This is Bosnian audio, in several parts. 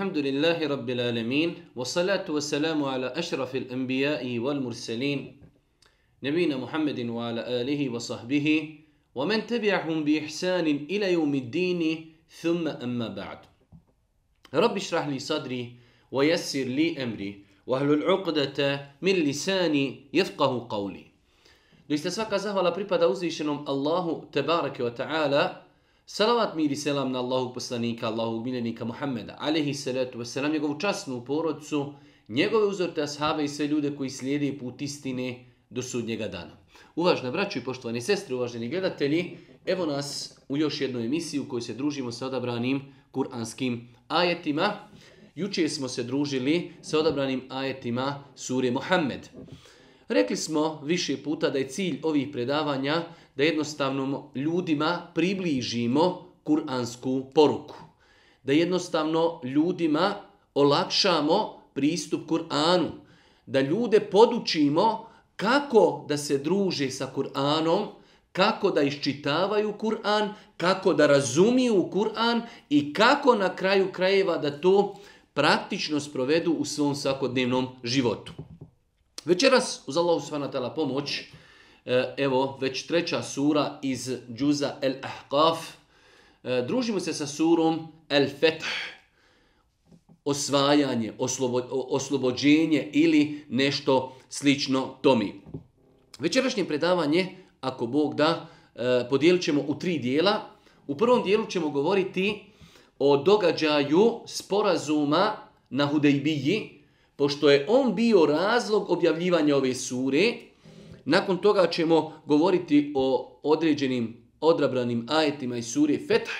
الحمد لله رب العالمين والصلاة والسلام على أشرف الأنبياء والمرسلين نبينا محمد وعلى آله وصحبه ومن تبعهم بإحسان إلى يوم الدين ثم أما بعد رب اشرح لي صدري ويسر لي أمري وأهل العقدة من لساني يفقه قولي Doista svaka zahvala pripada uzvišenom Allahu tebareke wa ta'ala. Salavat mir i selam na Allahu poslanika, Allahu miljenika Muhammeda, alihi salatu wasalam, njegovu časnu porodcu, njegove uzorte ashave i sve ljude koji slijede put istine do sudnjega dana. Uvažna braću i poštovani sestre, uvaženi gledatelji, evo nas u još jednoj emisiji u kojoj se družimo sa odabranim kuranskim ajetima. Juče smo se družili sa odabranim ajetima sure Muhammed. Rekli smo više puta da je cilj ovih predavanja da jednostavno ljudima približimo kuransku poruku. Da jednostavno ljudima olakšamo pristup Kur'anu. Da ljude podučimo kako da se druže sa Kur'anom, kako da iščitavaju Kur'an, kako da razumiju Kur'an i kako na kraju krajeva da to praktično sprovedu u svom svakodnevnom životu. Večeras, uz Allahu s.w.t. pomoć, E, evo, već treća sura iz džuza El Ahqaf, e, družimo se sa surom El Feth, osvajanje, oslobo, oslobođenje ili nešto slično tomi. Večerašnje predavanje, ako Bog da, e, podijelit ćemo u tri dijela. U prvom dijelu ćemo govoriti o događaju sporazuma na Hudejbiji, pošto je on bio razlog objavljivanja ove sure, nakon toga ćemo govoriti o određenim odrabranim ajetima iz sure Feth,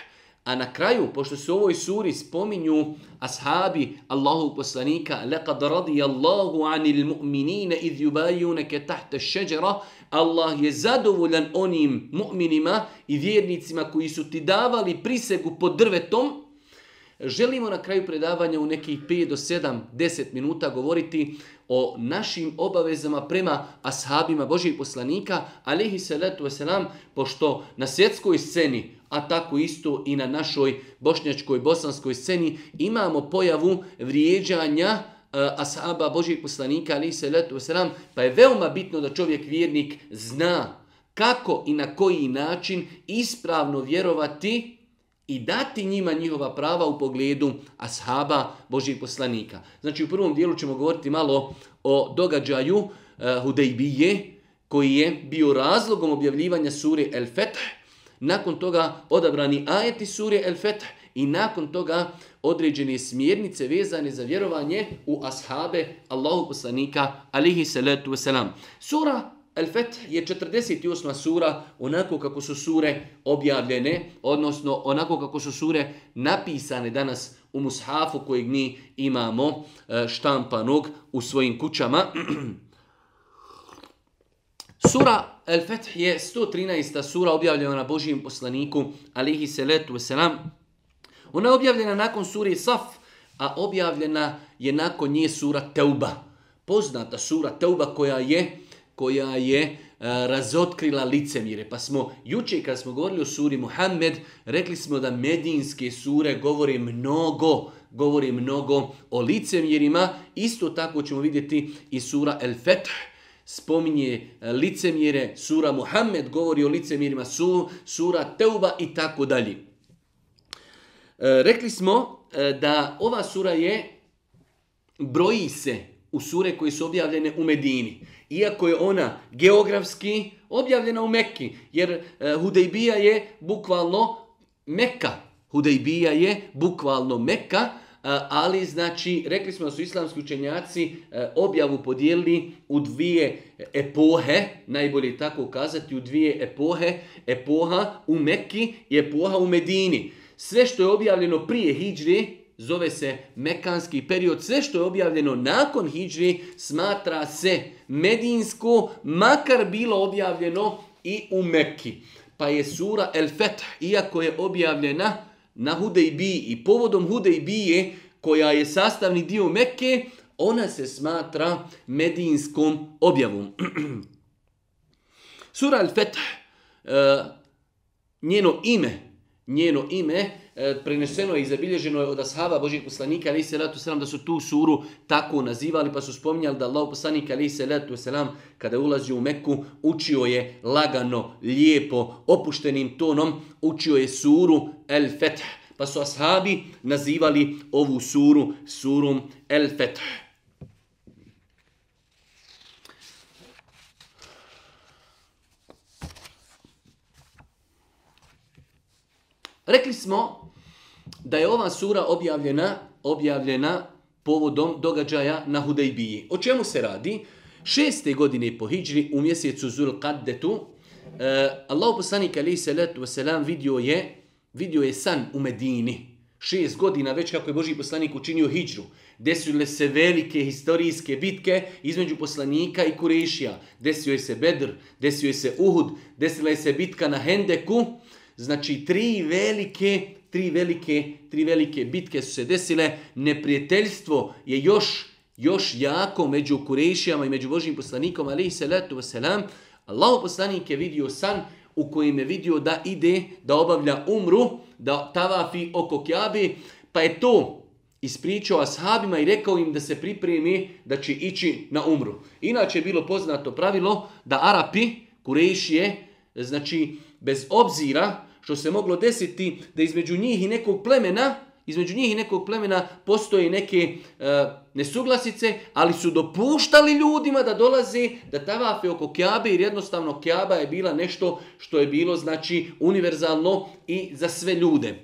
a na kraju, pošto se u ovoj suri spominju ashabi Allahu poslanika, لَقَدْ رَضِيَ اللَّهُ عَنِ الْمُؤْمِنِينَ إِذْ يُبَايُونَكَ تَحْتَ الشَّجَرَ Allah je zadovoljan onim mu'minima i vjernicima koji su ti davali prisegu pod drvetom, Želimo na kraju predavanja u nekih 5 do 7, 10 minuta govoriti o našim obavezama prema ashabima Božih poslanika, alihi salatu wasalam, pošto na svjetskoj sceni, a tako isto i na našoj bošnjačkoj, bosanskoj sceni, imamo pojavu vrijeđanja uh, ashaba Božih poslanika, alihi salatu wasalam, pa je veoma bitno da čovjek vjernik zna kako i na koji način ispravno vjerovati i dati njima njihova prava u pogledu ashaba Božijeg poslanika. Znači u prvom dijelu ćemo govoriti malo o događaju eh, uh, Hudejbije koji je bio razlogom objavljivanja sure El Feth. Nakon toga odabrani ajeti sure El Feth i nakon toga određene smjernice vezane za vjerovanje u ashabe Allahu poslanika alihi salatu wasalam. Sura El-Feth je 48. sura onako kako su sure objavljene, odnosno onako kako su sure napisane danas u mushafu kojeg mi imamo e, štampanog u svojim kućama. Sura El-Feth je 113. sura objavljena na Božijem poslaniku, alihi salatu wasalam. Ona je objavljena nakon suri Saf, a objavljena je nakon nje sura Teuba. Poznata sura Teuba koja je koja je e, razotkrila licemire. Pa smo juče kad smo govorili o suri Muhammed, rekli smo da medinske sure govore mnogo, govori mnogo o licemirima. Isto tako ćemo vidjeti i sura El Feth, spominje licemjere, licemire, sura Muhammed govori o licemirima, su, sura Teuba i tako dalje. E, rekli smo e, da ova sura je, broji se u sure koje su objavljene u Medini iako je ona geografski objavljena u Mekki, jer e, Hudejbija je bukvalno Mekka. Hudejbija je bukvalno Mekka, e, ali znači, rekli smo da su islamski učenjaci e, objavu podijelili u dvije epohe, najbolje tako kazati, u dvije epohe, epoha u Mekki i epoha u Medini. Sve što je objavljeno prije Hidžri, zove se Mekanski period. Sve što je objavljeno nakon Hidžri smatra se Medinsko, makar bilo objavljeno i u Mekki. Pa je sura El Feth, iako je objavljena na Hudejbiji i povodom Hudejbije, koja je sastavni dio Mekke, ona se smatra medinskom objavom. sura El Feth, eh, njeno ime, njeno ime, e, preneseno je i zabilježeno je od ashaba Božijeg poslanika, ali se letu selam, da su tu suru tako nazivali, pa su spominjali da Allah poslanik, ali se letu selam, kada je ulazio u Meku, učio je lagano, lijepo, opuštenim tonom, učio je suru El Feth. Pa su ashabi nazivali ovu suru surum El Feth. Rekli smo da je ova sura objavljena, objavljena povodom događaja na Hudejbiji. O čemu se radi? Šeste godine po Hidžri u mjesecu Zul Qaddetu, eh, Allah poslanik alaihi salatu wasalam vidio je, vidio je san u Medini. Šest godina već kako je Boži poslanik učinio Hidžru. Desile se velike historijske bitke između poslanika i Kurešija. Desio je se Bedr, desio je se Uhud, desila je se bitka na Hendeku, Znači, tri velike, tri velike, tri velike bitke su se desile. Neprijateljstvo je još, još jako među Kurešijama i među Božim poslanikom, ali i salatu wasalam. Allah poslanik je vidio san u kojem je vidio da ide, da obavlja umru, da tavafi oko kjabe, pa je to ispričao ashabima i rekao im da se pripremi da će ići na umru. Inače je bilo poznato pravilo da Arapi, Kurešije, znači bez obzira što se moglo desiti da između njih i nekog plemena, između njih i nekog plemena postoje neke e, nesuglasice, ali su dopuštali ljudima da dolaze, da tavafe oko Kjabe, jer jednostavno Kjaba je bila nešto što je bilo znači univerzalno i za sve ljude.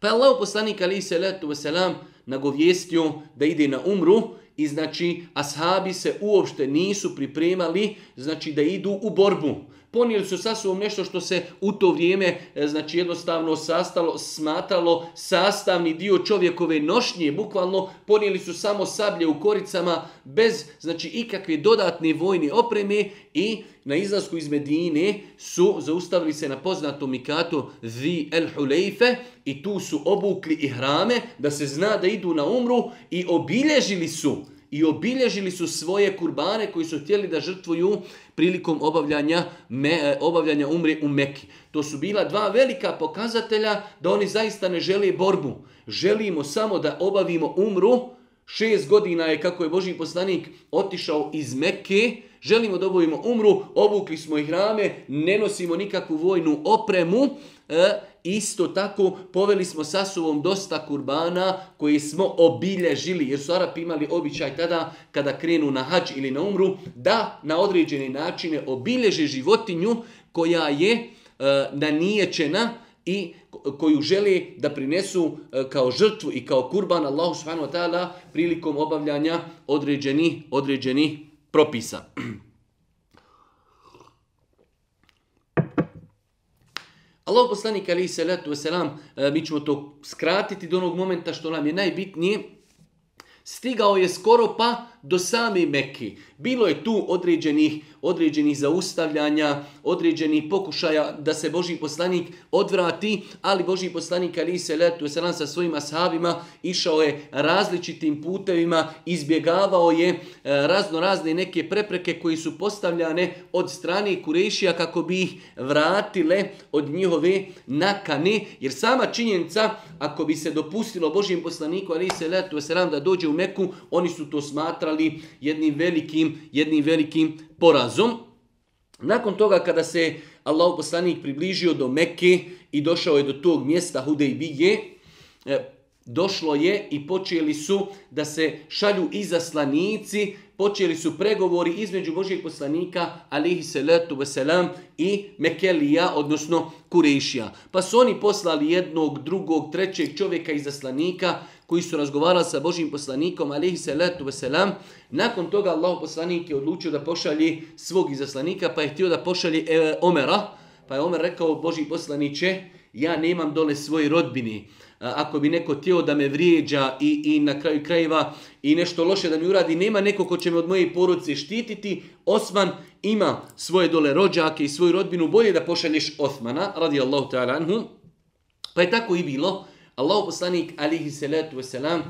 Pa je Allah poslanik ali se letu veselam nagovjestio da ide na umru i znači ashabi se uopšte nisu pripremali znači da idu u borbu ponijeli su sa sobom nešto što se u to vrijeme e, znači jednostavno sastalo, smatalo sastavni dio čovjekove nošnje, bukvalno ponijeli su samo sablje u koricama bez znači ikakve dodatne vojne opreme i na izlasku iz Medine su zaustavili se na poznatom mikatu Zi El Hulejfe i tu su obukli i hrame da se zna da idu na umru i obilježili su i obilježili su svoje kurbane koji su htjeli da žrtvuju prilikom obavljanja, me, e, obavljanja umre u Meki. To su bila dva velika pokazatelja da oni zaista ne žele borbu. Želimo samo da obavimo umru. Šest godina je kako je Boži poslanik otišao iz Mekke. Želimo da obavimo umru, obukli smo ih rame, ne nosimo nikakvu vojnu opremu. E, Isto tako poveli smo sa sobom dosta kurbana koji smo obilježili, jer su Arapi imali običaj tada kada krenu na hađ ili na umru, da na određene načine obilježe životinju koja je e, naniječena i koju želi da prinesu e, kao žrtvu i kao kurban Allahu subhanahu wa ta'ala prilikom obavljanja određeni, određeni propisa. Allah poslanik ali se letu selam, e, mi ćemo to skratiti do onog momenta što nam je najbitnije. Stigao je skoro pa do same Mekke. Bilo je tu određenih, određenih zaustavljanja, određenih pokušaja da se Boži poslanik odvrati, ali Boži poslanik ali se letu selam sa svojim ashabima išao je različitim putevima, izbjegavao je e, razno razne neke prepreke koji su postavljane od strane Kurešija kako bi ih vratile od njihove nakane, jer sama činjenica ako bi se dopustilo Božim poslaniku ali se letu selam da dođe u Meku, oni su to smatrali smatrali jednim velikim, jednim velikim porazom. Nakon toga kada se Allahu poslanik približio do Mekke i došao je do tog mjesta Hudejbije, e, došlo je i počeli su da se šalju izaslanici počeli su pregovori između Božijeg poslanika, alihi salatu wasalam, i Mekelija, odnosno Kurešija. Pa su oni poslali jednog, drugog, trećeg čovjeka iz zaslanika, koji su razgovarali sa Božim poslanikom, alihi salatu wasalam. Nakon toga Allah poslanik je odlučio da pošalje svog izaslanika, pa je htio da pošalje e, Omera, pa je Omer rekao Boži poslaniće, ja nemam dole svoje rodbini ako bi neko tijelo da me vrijeđa i, i na kraju krajeva i nešto loše da mi uradi, nema neko ko će me od moje porodice štititi, Osman ima svoje dole rođake i svoju rodbinu, bolje da pošalješ Osmana, radi Allahu ta'ala anhu. Pa je tako i bilo. Allah poslanik, alihi salatu wasalam,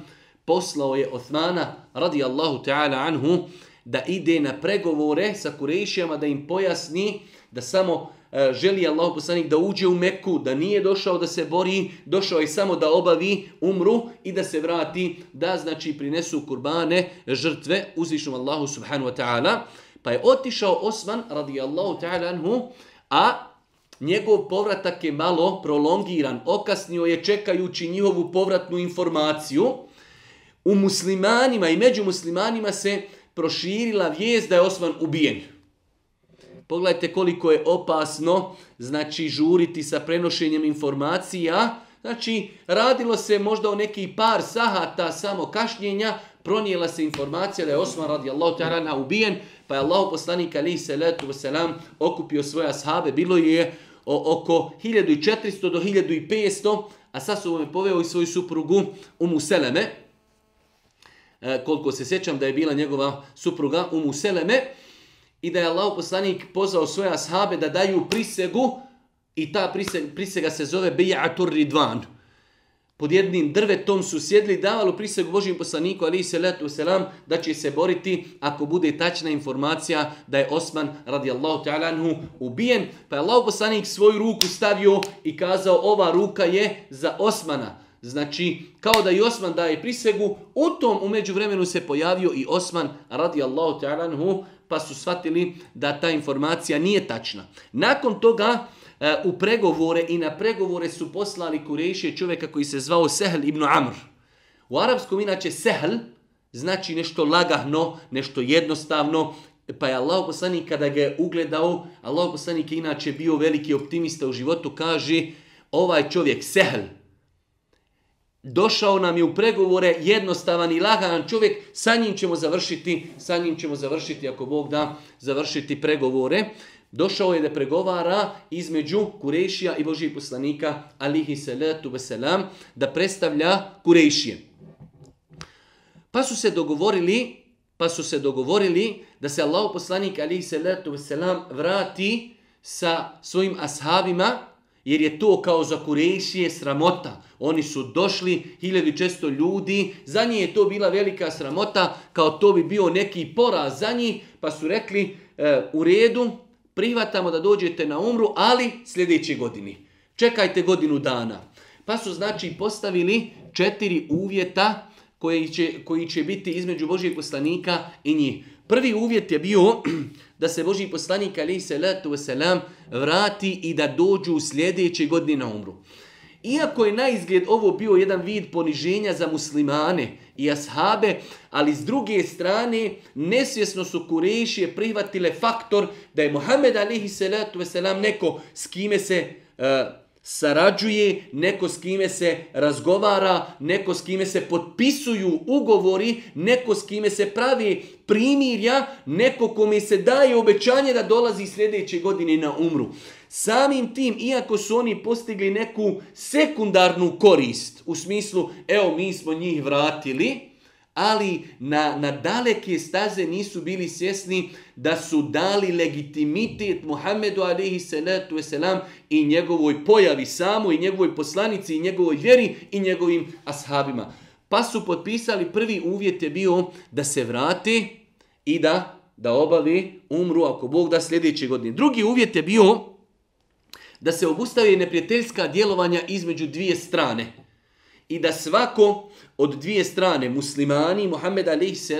poslao je Osmana, radi Allahu ta'ala anhu, da ide na pregovore sa Kurešijama, da im pojasni da samo E, želi Allah poslanik da uđe u Meku, da nije došao da se bori, došao je samo da obavi umru i da se vrati, da znači prinesu kurbane, žrtve uzvišnom Allahu subhanahu wa ta'ala. Pa je otišao Osman radijallahu ta'ala anhu, a njegov povratak je malo prolongiran, okasnio je čekajući njihovu povratnu informaciju. U muslimanima i među muslimanima se proširila vijest da je Osman ubijen. Pogledajte koliko je opasno znači žuriti sa prenošenjem informacija. Znači, radilo se možda o neki par sahata samo kašnjenja, pronijela se informacija da je Osman radijallahu ta'ala ubijen, pa je Allah poslanik ali salatu wasalam selam okupio svoje ashabe, bilo je oko 1400 do 1500, a sad su je poveo i svoju suprugu Umu Seleme, e, koliko se sjećam da je bila njegova supruga Umu Seleme, i da je Allah poslanik pozvao svoje ashabe da daju prisegu, i ta prisega se zove Bijatur Ridvan pod jednim drvetom su sjedli, davalo prisegu Božijem poslaniku, ali se letu selam, da će se boriti ako bude tačna informacija da je Osman radijallahu ta'ala ubijen. Pa je Allah poslanik svoju ruku stavio i kazao ova ruka je za Osmana. Znači, kao da i Osman daje prisegu, u tom umeđu vremenu se pojavio i Osman radijallahu ta'ala anhu, pa su shvatili da ta informacija nije tačna. Nakon toga, E, u pregovore i na pregovore su poslali Kurejšije čovjeka koji se zvao Sehl ibn Amr. U arapskom inače Sehl znači nešto lagahno, nešto jednostavno, pa je Allah poslanik kada ga je ugledao, Allah poslanik je inače bio veliki optimista u životu, kaže ovaj čovjek Sehl, došao nam je u pregovore jednostavan i lagan čovjek, sa njim ćemo završiti, sa njim ćemo završiti, ako Bog da, završiti pregovore. Došao je da pregovara između Kurešija i Božih poslanika, alihi salatu veselam, da predstavlja Kurešije. Pa su se dogovorili, pa su se dogovorili da se Allah poslanik alihi salatu veselam, vrati sa svojim ashabima, jer je to kao za Kurejšije sramota. Oni su došli, hiljadu često ljudi, za njih je to bila velika sramota, kao to bi bio neki poraz za njih, pa su rekli e, u redu, prihvatamo da dođete na umru, ali sljedeće godini. Čekajte godinu dana. Pa su znači postavili četiri uvjeta koji će, koji će biti između Božijeg poslanika i njih. Prvi uvjet je bio da se Božji poslanik alaih salatu wasalam vrati i da dođu u sljedeće godine na umru. Iako je na izgled ovo bio jedan vid poniženja za muslimane i ashabe, ali s druge strane nesvjesno su Kurešije prihvatile faktor da je Muhammed alihi salatu veselam neko s kime se uh, sarađuje, neko s kime se razgovara, neko s kime se potpisuju ugovori, neko s kime se pravi primirja, neko kome se daje obećanje da dolazi sljedeće godine na umru. Samim tim, iako su oni postigli neku sekundarnu korist, u smislu, evo mi smo njih vratili, ali na, na daleke staze nisu bili svjesni da su dali legitimitet Muhammedu alaihi salatu wasalam i njegovoj pojavi samo i njegovoj poslanici i njegovoj vjeri i njegovim ashabima. Pa su potpisali, prvi uvjet je bio da se vrati i da, da obavi umru ako Bog da sljedeće godine. Drugi uvjet je bio da se obustavi neprijateljska djelovanja između dvije strane i da svako od dvije strane, muslimani, Muhammed a.s.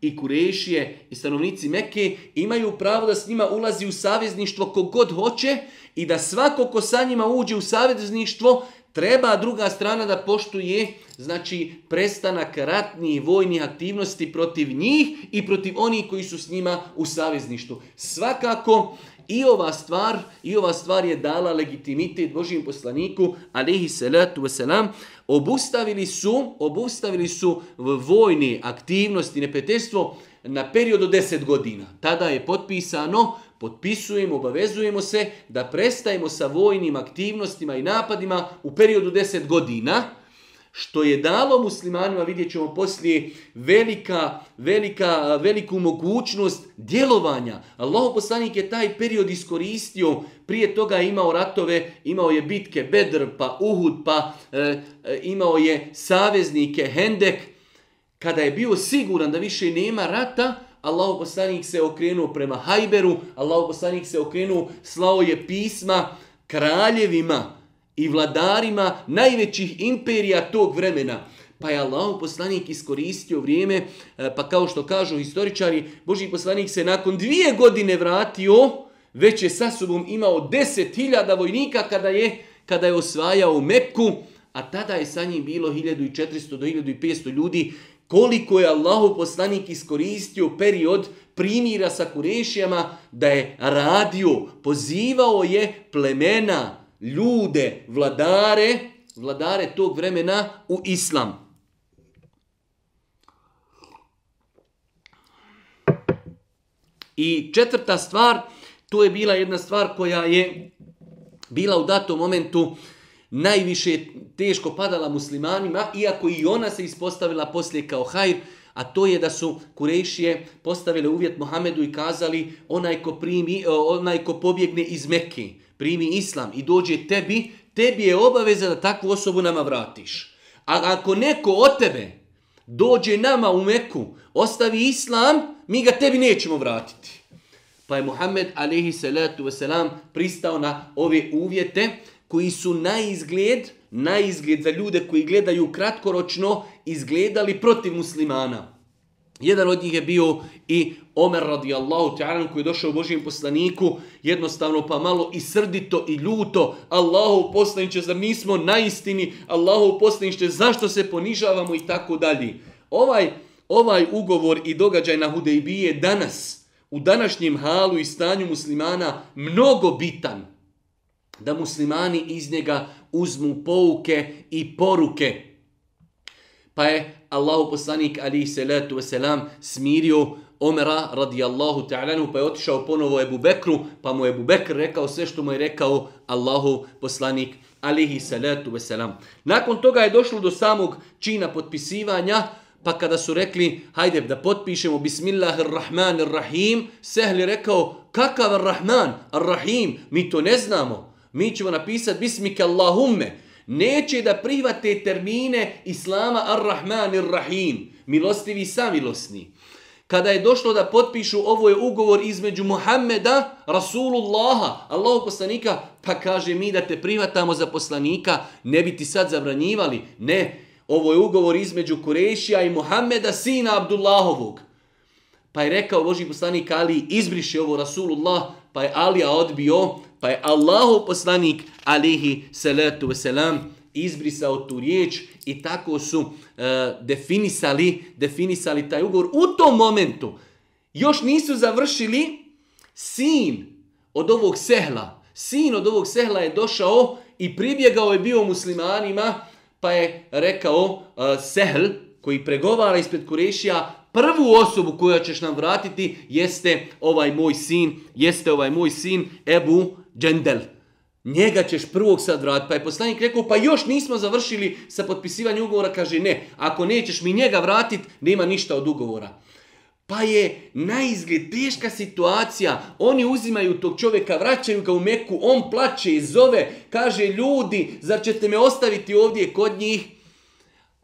i Kurešije i stanovnici Mekke, imaju pravo da s njima ulazi u savezništvo kogod hoće i da svako ko sa njima uđe u savezništvo treba druga strana da poštuje znači prestanak ratnih vojnih aktivnosti protiv njih i protiv onih koji su s njima u savezništvu. Svakako I ova stvar, i ova stvar je dala legitimitet Božijem poslaniku, alihi salatu wasalam, obustavili su, obustavili su vojne aktivnosti, nepetstvo na period od 10 godina. Tada je potpisano, potpisujemo, obavezujemo se da prestajemo sa vojnim aktivnostima i napadima u periodu 10 godina, što je dalo muslimanima, vidjet ćemo poslije, velika, velika, veliku mogućnost djelovanja. Allaho poslanik je taj period iskoristio, prije toga je imao ratove, imao je bitke Bedr, pa Uhud, pa e, e, imao je saveznike Hendek. Kada je bio siguran da više nema rata, Allahu poslanik se okrenuo prema Hajberu, Allahu poslanik se okrenuo, slao je pisma kraljevima i vladarima najvećih imperija tog vremena. Pa je Allah poslanik iskoristio vrijeme, e, pa kao što kažu historičari, Boži poslanik se nakon dvije godine vratio, već je sa sobom imao deset hiljada vojnika kada je, kada je osvajao Mekku, a tada je sa njim bilo 1400 do 1500 ljudi. Koliko je Allahu poslanik iskoristio period primira sa Kurešijama da je radio, pozivao je plemena, ljude, vladare, vladare tog vremena u islam. I četvrta stvar, to je bila jedna stvar koja je bila u datom momentu najviše teško padala muslimanima, iako i ona se ispostavila poslije kao hajr, a to je da su Kurejšije postavile uvjet Mohamedu i kazali onaj ko, primi, onaj ko pobjegne iz Mekke, primi islam i dođe tebi, tebi je obaveza da takvu osobu nama vratiš. A ako neko od tebe dođe nama u Meku, ostavi islam, mi ga tebi nećemo vratiti. Pa je Muhammed alaihi salatu wasalam pristao na ove uvjete koji su na izgled, na izgled za ljude koji gledaju kratkoročno, izgledali protiv muslimana. Jedan od njih je bio i Omer radijallahu ta'ala koji je došao u Božijem poslaniku, jednostavno pa malo i srdito i ljuto. Allahu poslaniće, zar nismo na istini? Allahu poslaniće, zašto se ponižavamo i tako dalje. Ovaj, ovaj ugovor i događaj na Hudejbije danas, u današnjem halu i stanju muslimana, mnogo bitan. Da muslimani iz njega uzmu pouke i poruke. Pa je Allahu poslanik alihi salatu wasalam smirio Omera radijallahu ta'ala pa je otišao ponovo Ebu Bekru, pa mu je Ebu Bekr rekao sve što mu je rekao Allahu poslanik alihi salatu wasalam. Nakon toga je došlo do samog čina potpisivanja, pa kada su rekli, hajde da potpišemo Bismillahirrahmanirrahim, Sehli rekao, kakav ar-Rahman, ar-Rahim, mi to ne znamo. Mi ćemo napisati Bismike Allahumme. Neće da prihvate termine Islama ar-Rahman ar-Rahim, milostivi samilosni. Kada je došlo da potpišu ovo je ugovor između Muhammeda, Rasulullaha, Allahu poslanika, pa kaže mi da te prihvatamo za poslanika, ne bi ti sad zabranjivali. Ne, ovo je ugovor između Kurešija i Muhammeda, sina Abdullahovog. Pa je rekao Boži poslanik Ali, izbriši ovo Rasulullah, pa je Alija odbio, pa je Allahu poslanik alihi salatu wasalam izbrisao tu riječ i tako su e, definisali, definisali taj ugovor. U tom momentu još nisu završili sin od ovog sehla. Sin od ovog sehla je došao i pribjegao je bio muslimanima, pa je rekao e, sehl koji pregovara ispred Kurešija, prvu osobu koju ćeš nam vratiti jeste ovaj moj sin, jeste ovaj moj sin Ebu Džendel. Njega ćeš prvog sad vratiti. Pa je poslanik rekao, pa još nismo završili sa potpisivanjem ugovora. Kaže, ne, ako nećeš mi njega vratiti, nema ništa od ugovora. Pa je na izgled teška situacija. Oni uzimaju tog čovjeka, vraćaju ga u Meku, on plaće i zove, kaže, ljudi, zar ćete me ostaviti ovdje kod njih?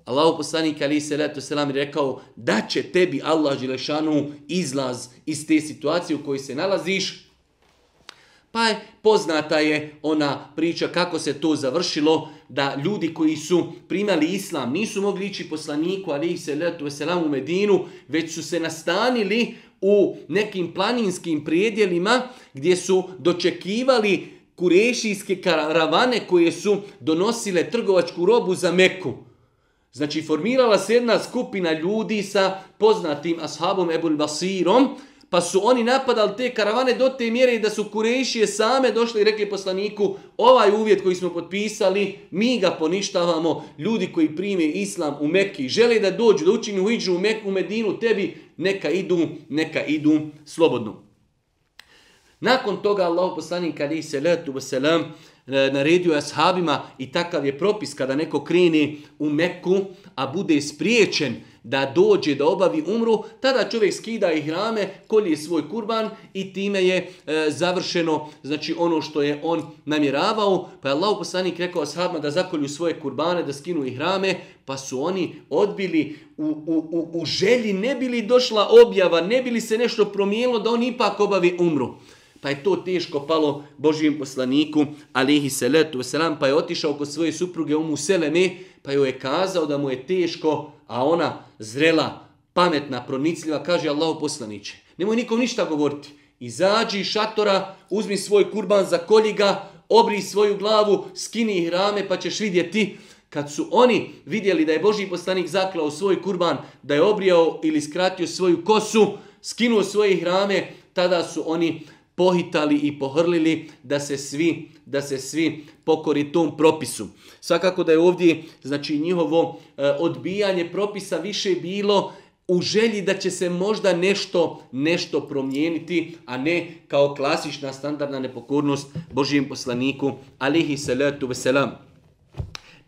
Allahu poslanik ali se leto selam rekao da će tebi Allah dželešanu izlaz iz te situacije u kojoj se nalaziš. Pa je poznata je ona priča kako se to završilo, da ljudi koji su primali islam nisu mogli ići poslaniku, ali ih se letu veselam u Medinu, već su se nastanili u nekim planinskim prijedjelima gdje su dočekivali kurešijske karavane koje su donosile trgovačku robu za Meku. Znači formirala se jedna skupina ljudi sa poznatim ashabom Ebul Basirom, pa su oni napadali te karavane do te mjere da su kurejšije same došli i rekli poslaniku ovaj uvjet koji smo potpisali, mi ga poništavamo, ljudi koji prime islam u Mekki, žele da dođu, da učinu uđu u Meku, u Medinu, tebi neka idu, neka idu slobodno. Nakon toga Allah poslanik ali se letu wasalam naredio ashabima i takav je propis kada neko krene u Meku, a bude spriječen da dođe da obavi umru, tada čovjek skida i hrame, kolje svoj kurban i time je e, završeno znači ono što je on namjeravao. Pa je Allah poslanik rekao ashabima da zakolju svoje kurbane, da skinu i hrame, pa su oni odbili u, u, u, u želji, ne bili došla objava, ne bili se nešto promijenilo da on ipak obavi umru. Pa je to teško palo Božijem poslaniku, alihi salatu wasalam, pa je otišao kod svoje supruge Umu Seleme, pa joj je kazao da mu je teško, a ona zrela, pametna, pronicljiva, kaže Allahu poslaniće. Nemoj nikom ništa govoriti. Izađi iz šatora, uzmi svoj kurban, zakolji ga, obri svoju glavu, skini rame, pa ćeš vidjeti. Kad su oni vidjeli da je Boži poslanik zaklao svoj kurban, da je obrijao ili skratio svoju kosu, skinuo svoje hrame, tada su oni pohitali i pohrlili da se svi da se svi pokori tom propisu. Svakako da je ovdje znači njihovo e, odbijanje propisa više bilo u želji da će se možda nešto nešto promijeniti, a ne kao klasična standardna nepokornost Božijem poslaniku alihi salatu veselam.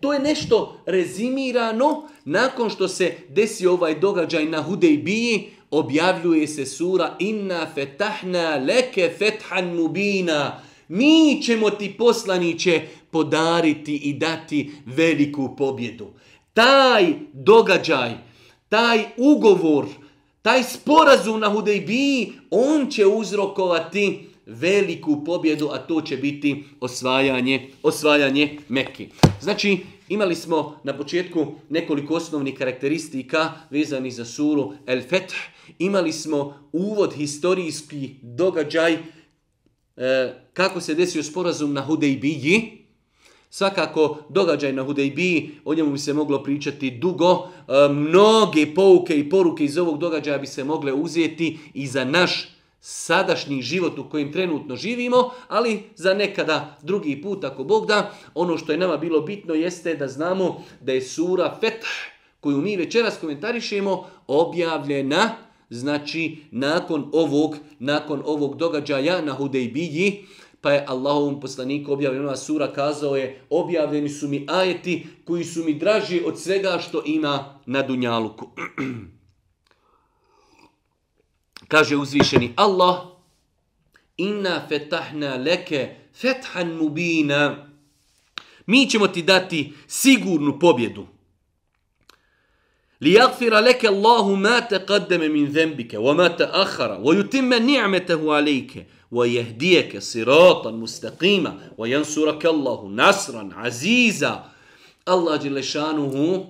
To je nešto rezimirano nakon što se desi ovaj događaj na Hudejbiji, objavljuje se sura Inna fetahna leke fethan mubina. Mi ćemo ti poslaniće podariti i dati veliku pobjedu. Taj događaj, taj ugovor, taj sporazum na Hudejbiji, on će uzrokovati veliku pobjedu, a to će biti osvajanje, osvajanje Mekke. Znači, imali smo na početku nekoliko osnovnih karakteristika vezani za suru El Feth. Imali smo uvod historijski događaj e, kako se desio sporazum na Hudejbiji. Svakako, događaj na Hudejbiji, o njemu bi se moglo pričati dugo. E, mnoge pouke i poruke iz ovog događaja bi se mogle uzeti i za naš sadašnji život u kojem trenutno živimo, ali za nekada drugi put, ako Bog da, ono što je nama bilo bitno jeste da znamo da je sura Feth, koju mi večeras komentarišemo, objavljena, znači nakon ovog, nakon ovog događaja na Hudejbiji, pa je Allahovom poslaniku objavljena sura kazao je objavljeni su mi ajeti koji su mi draži od svega što ima na Dunjaluku. Kaže uzvišeni Allah, inna fetahna leke fethan mubina. Mi ćemo ti dati sigurnu pobjedu. ليغفر لك الله ما تقدم من ذنبك وما تأخر ويتم نعمته عليك ويهديك صراطا مستقيما وينصرك الله نصرا عزيزا الله جل شانه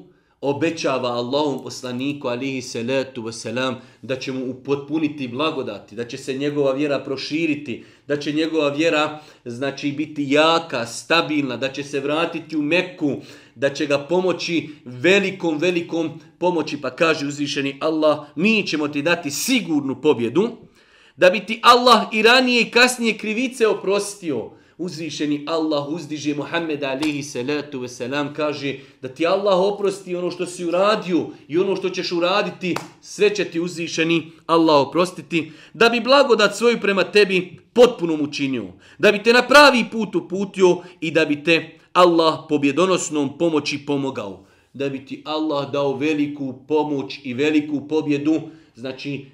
obećava Allahom poslaniku alihi salatu wasalam da će mu upotpuniti blagodati, da će se njegova vjera proširiti, da će njegova vjera znači biti jaka, stabilna, da će se vratiti u Meku, da će ga pomoći velikom, velikom pomoći. Pa kaže uzvišeni Allah, mi ćemo ti dati sigurnu pobjedu, da bi ti Allah i ranije i kasnije krivice oprostio, uzvišeni Allah uzdiže Muhammed alihi salatu selam kaže da ti Allah oprosti ono što si uradio i ono što ćeš uraditi, sve će ti uzvišeni Allah oprostiti, da bi blagodat svoju prema tebi potpuno učinio, da bi te na pravi put uputio i da bi te Allah pobjedonosnom pomoći pomogao. Da bi ti Allah dao veliku pomoć i veliku pobjedu, znači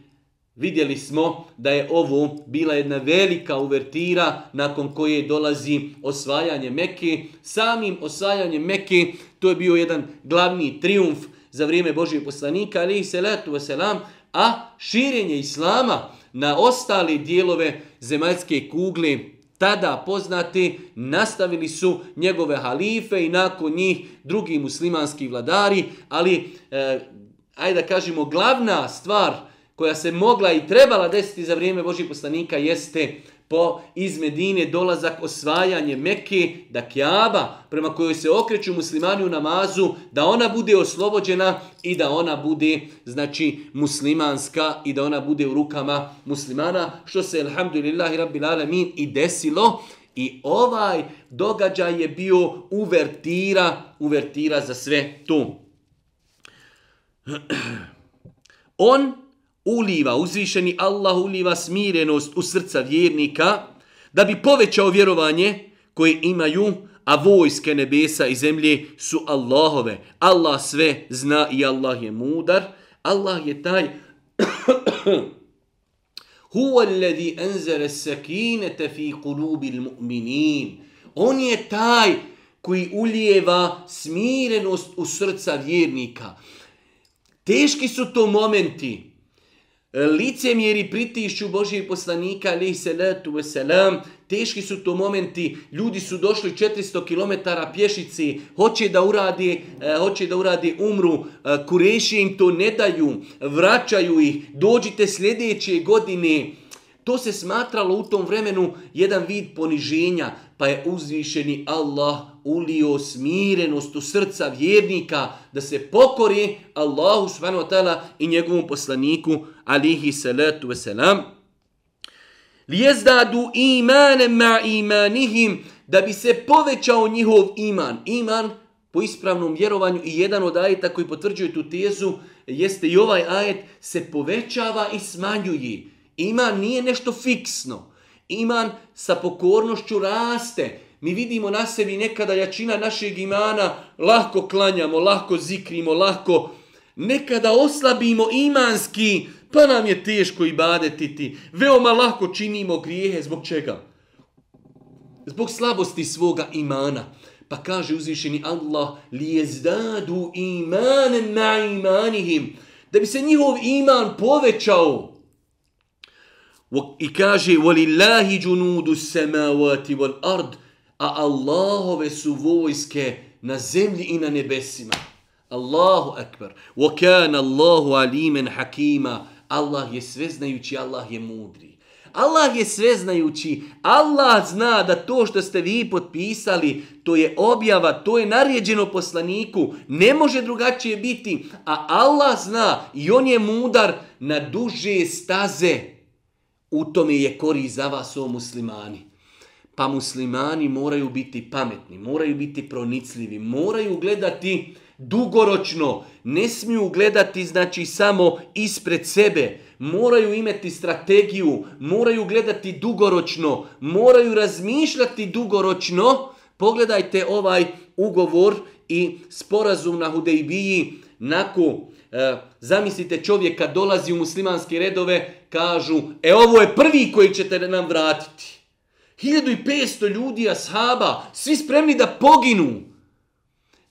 Vidjeli smo da je ovo bila jedna velika uvertira nakon koje dolazi osvajanje Mekke. Samim osvajanjem Mekke to je bio jedan glavni triumf za vrijeme Božije poslanika, ali i salatu wasalam, a širenje Islama na ostale dijelove zemaljske kugle tada poznati nastavili su njegove halife i nakon njih drugi muslimanski vladari, ali e, ajde da kažemo glavna stvar koja se mogla i trebala desiti za vrijeme Božih poslanika jeste po iz Medine dolazak osvajanje Mekke, da Kjaba prema kojoj se okreću muslimani u namazu, da ona bude oslobođena i da ona bude znači muslimanska i da ona bude u rukama muslimana, što se alhamdulillahi rabbil alamin i desilo. I ovaj događaj je bio uvertira, uvertira za sve to. On uliva, uzvišeni Allah uliva smirenost u srca vjernika, da bi povećao vjerovanje koje imaju, a vojske nebesa i zemlje su Allahove. Allah sve zna i Allah je mudar, Allah je taj Huwa alladhi anzala as-sakinata fi qulubi al-mu'minin. On je taj koji ulijeva smirenost u srca vjernika. Teški su to momenti. Licemjeri pritišću Božijeg poslanika, alaihi salatu wasalam, teški su to momenti, ljudi su došli 400 km pješici, hoće da uradi, e, hoće da uradi umru, e, kureši im to ne daju, vraćaju ih, dođite sljedeće godine. To se smatralo u tom vremenu jedan vid poniženja, pa je uzvišeni Allah ulio smirenost u srca vjernika da se pokori Allahu subhanahu wa ta'ala i njegovom poslaniku alihi salatu wasalam. Lijezdadu imanem ma imanihim da bi se povećao njihov iman. Iman po ispravnom vjerovanju i jedan od ajeta koji potvrđuje tu tezu jeste i ovaj ajet se povećava i smanjuje. Iman nije nešto fiksno. Iman sa pokornošću raste. Mi vidimo na sebi nekada jačina našeg imana, lahko klanjamo, lahko zikrimo, lahko nekada oslabimo imanski, pa nam je teško i badetiti. Veoma lahko činimo grijehe. Zbog čega? Zbog slabosti svoga imana. Pa kaže uzvišeni Allah, lijezdadu imanem na imanihim. Da bi se njihov iman povećao. I kaže, وَلِلَّهِ جُنُودُ السَّمَاوَاتِ وَالْأَرْضِ a Allahove su vojske na zemlji i na nebesima. Allahu akbar. Wa kana Allahu alimen hakima. Allah je sveznajući, Allah je mudri. Allah je sveznajući, Allah zna da to što ste vi potpisali, to je objava, to je naređeno poslaniku, ne može drugačije biti, a Allah zna i on je mudar na duže staze. U tome je kori za vas, o muslimani. Pa muslimani moraju biti pametni, moraju biti pronicljivi, moraju gledati dugoročno, ne smiju gledati znači samo ispred sebe, moraju imati strategiju, moraju gledati dugoročno, moraju razmišljati dugoročno. Pogledajte ovaj ugovor i sporazum na Hudejbiji, nakon E, zamislite čovjek kad dolazi u muslimanske redove, kažu, e ovo je prvi koji ćete nam vratiti. 1500 ljudi, ashaba, svi spremni da poginu.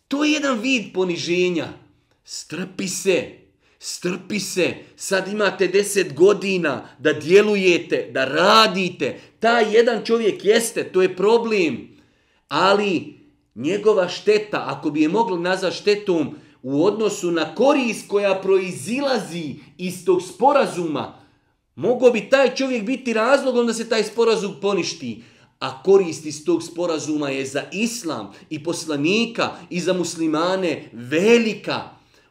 To je jedan vid poniženja. Strpi se, strpi se. Sad imate 10 godina da djelujete, da radite. Taj jedan čovjek jeste, to je problem. Ali njegova šteta, ako bi je mogli nazvati štetom, u odnosu na korist koja proizilazi iz tog sporazuma, mogo bi taj čovjek biti razlogom da se taj sporazum poništi. A korist iz tog sporazuma je za islam i poslanika i za muslimane velika.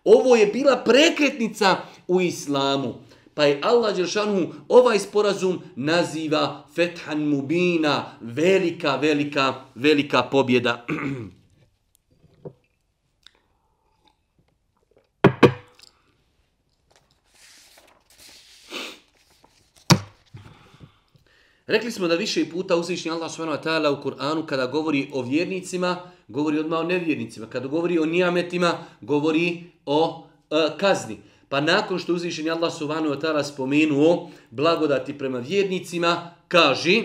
Ovo je bila prekretnica u islamu. Pa je Allah Đeršanu ovaj sporazum naziva Fethan Mubina, velika, velika, velika pobjeda. Rekli smo da više puta uzvišnji Allah s.w.t. u Kur'anu kada govori o vjernicima, govori odmah o nevjernicima. Kada govori o nijametima, govori o e, kazni. Pa nakon što uzvišnji Allah subhanahu wa ta'ala spomenuo blagodati prema vjernicima, kaže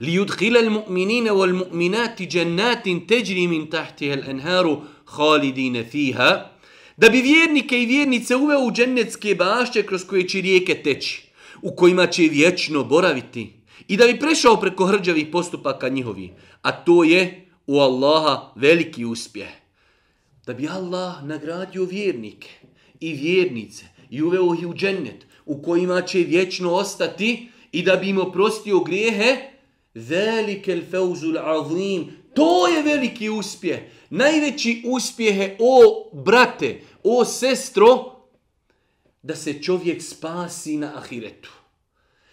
li yudkhila al-mu'minina wal-mu'minati jannatin tajri min tahtiha al-anharu khalidina fiha da bi vjernike i vjernice uveo u džennetske bašće kroz koje će rijeke teći u kojima će vječno boraviti i da bi prešao preko hrđavih postupaka njihovi. A to je u Allaha veliki uspjeh. Da bi Allah nagradio vjernike i vjernice i uveo ih u džennet u kojima će vječno ostati i da bi im oprostio grijehe, velike feuzul azim, to je veliki uspjeh. Najveći uspjeh je, o brate, o sestro, da se čovjek spasi na ahiretu.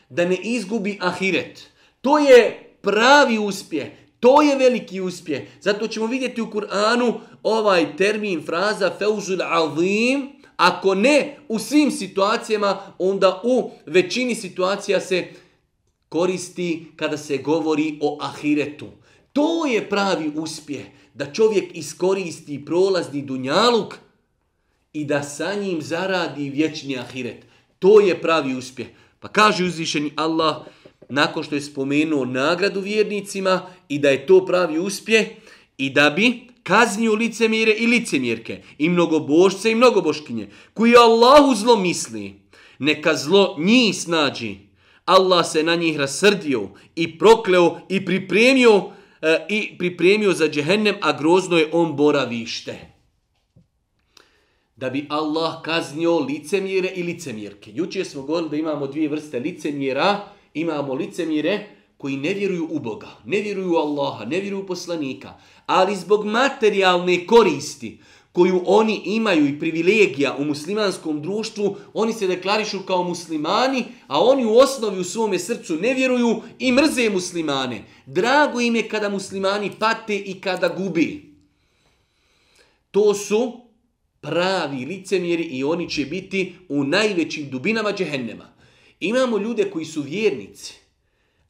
Da ne izgubi ahiret. To je pravi uspjeh. To je veliki uspjeh. Zato ćemo vidjeti u Kur'anu ovaj termin, fraza feuzul azim. Ako ne u svim situacijama, onda u većini situacija se koristi kada se govori o ahiretu. To je pravi uspjeh. Da čovjek iskoristi prolazni dunjaluk i da sa njim zaradi vječni ahiret. To je pravi uspjeh. Pa kaže uzvišeni Allah, nakon što je spomenuo nagradu vjernicima i da je to pravi uspjeh i da bi kaznio licemire i licemjerke i mnogobošce i mnogoboškinje koji Allahu zlo misli, neka zlo njih snađi. Allah se na njih rasrdio i prokleo i pripremio e, i pripremio za džehennem, a grozno je on boravište. Da bi Allah kaznio licemjere i licemjerke. Jučer smo govorili da imamo dvije vrste licemjera, imamo licemjere koji ne vjeruju u Boga, ne vjeruju u Allaha, ne vjeruju u poslanika, ali zbog materijalne koristi koju oni imaju i privilegija u muslimanskom društvu, oni se deklarišu kao muslimani, a oni u osnovi u svome srcu ne vjeruju i mrze muslimane. Drago im je kada muslimani pate i kada gubi. To su pravi licemjeri i oni će biti u najvećim dubinama džehennema. Imamo ljude koji su vjernici,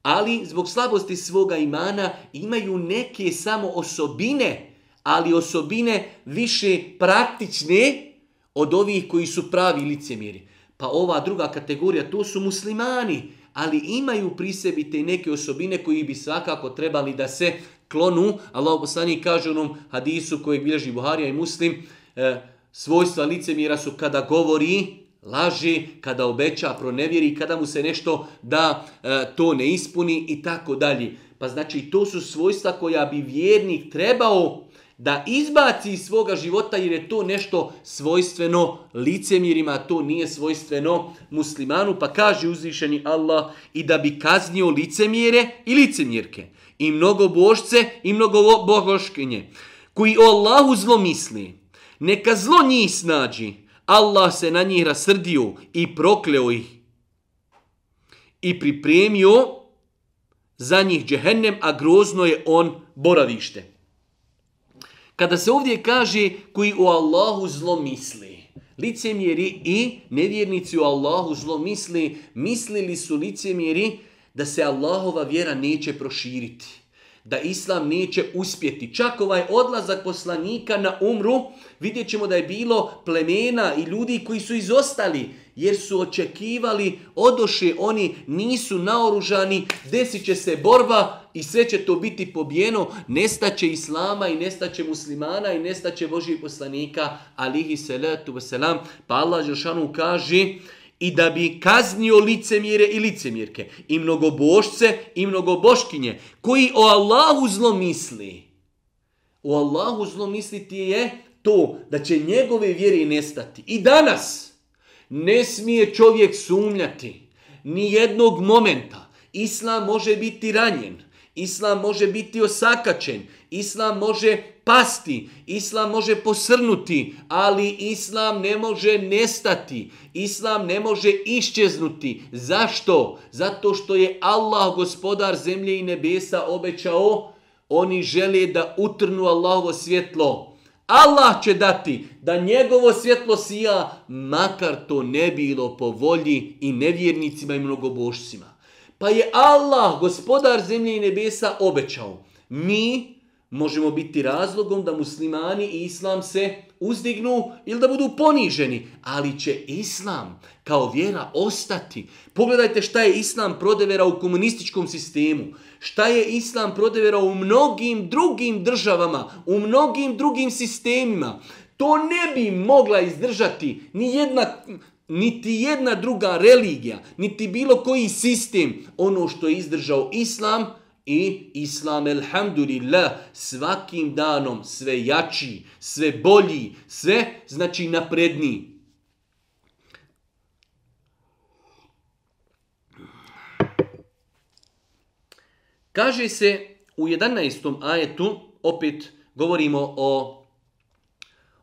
ali zbog slabosti svoga imana imaju neke samo osobine, ali osobine više praktične od ovih koji su pravi licemjeri. Pa ova druga kategorija, to su muslimani, ali imaju pri sebi te neke osobine koji bi svakako trebali da se klonu. Allah poslani kaže u onom hadisu kojeg bilježi Buharija i Muslim, eh, svojstva licemjera su kada govori, laži, kada obeća, pronevjeri, kada mu se nešto da e, to ne ispuni i tako dalje. Pa znači to su svojstva koja bi vjernik trebao da izbaci iz svoga života jer je to nešto svojstveno licemirima, to nije svojstveno muslimanu. Pa kaže uzvišeni Allah i da bi kaznio licemjere i licemirke i mnogo božce i mnogo bogoškinje koji o Allahu zlo misli. Neka zlo njih snađi, Allah se na njih rasrdio i prokleo ih. I pripremio za njih džehennem, a grozno je on boravište. Kada se ovdje kaže koji u Allahu zlo misli, licemjeri i nevjernici u Allahu zlo misli, mislili su licemjeri da se Allahova vjera neće proširiti da islam neće uspjeti. Čak ovaj odlazak poslanika na umru, vidjet ćemo da je bilo plemena i ljudi koji su izostali, jer su očekivali, odoše oni, nisu naoružani, desit će se borba i sve će to biti pobijeno, nestaće islama i nestaće muslimana i nestaće Božih poslanika, alihi salatu wasalam. Pa Allah Žešanu kaže, i da bi kaznio licemjere i licemjerke, i mnogobošce i mnogoboškinje, koji o Allahu zlo misli. O Allahu zlo misliti je to da će njegove vjere nestati. I danas ne smije čovjek sumnjati ni jednog momenta. Islam može biti ranjen, Islam može biti osakačen, Islam može pasti, Islam može posrnuti, ali Islam ne može nestati, Islam ne može iščeznuti. Zašto? Zato što je Allah, gospodar zemlje i nebesa, obećao, oni žele da utrnu Allahovo svjetlo. Allah će dati da njegovo svjetlo sija, makar to ne bilo po volji i nevjernicima i mnogobošcima. Pa je Allah, gospodar zemlje i nebesa, obećao. Mi možemo biti razlogom da muslimani i islam se uzdignu ili da budu poniženi. Ali će islam kao vjera ostati. Pogledajte šta je islam prodevera u komunističkom sistemu. Šta je islam prodevera u mnogim drugim državama, u mnogim drugim sistemima. To ne bi mogla izdržati ni jedna niti jedna druga religija, niti bilo koji sistem, ono što je izdržao islam i islam, elhamdulillah, svakim danom sve jači, sve bolji, sve znači napredniji. Kaže se u 11. ajetu, opet govorimo o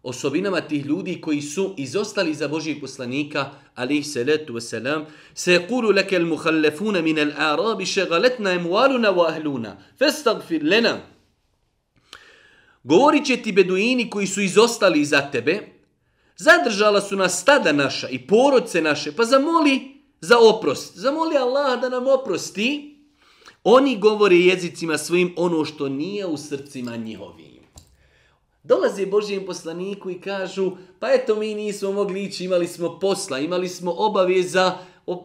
osobinama tih ljudi koji su izostali za Božijeg poslanika, alaih salatu wasalam, se kulu leke al-muhallefuna min al-arabi šegaletna emualuna wa ahluna, festagfir lena. Govorit će ti beduini koji su izostali za tebe, zadržala su nas stada naša i porodce naše, pa zamoli za oprost. Zamoli Allah da nam oprosti. Oni govore jezicima svojim ono što nije u srcima njihovim. Dolaze Božijem poslaniku i kažu, pa eto mi nismo mogli ići, imali smo posla, imali smo obaveza,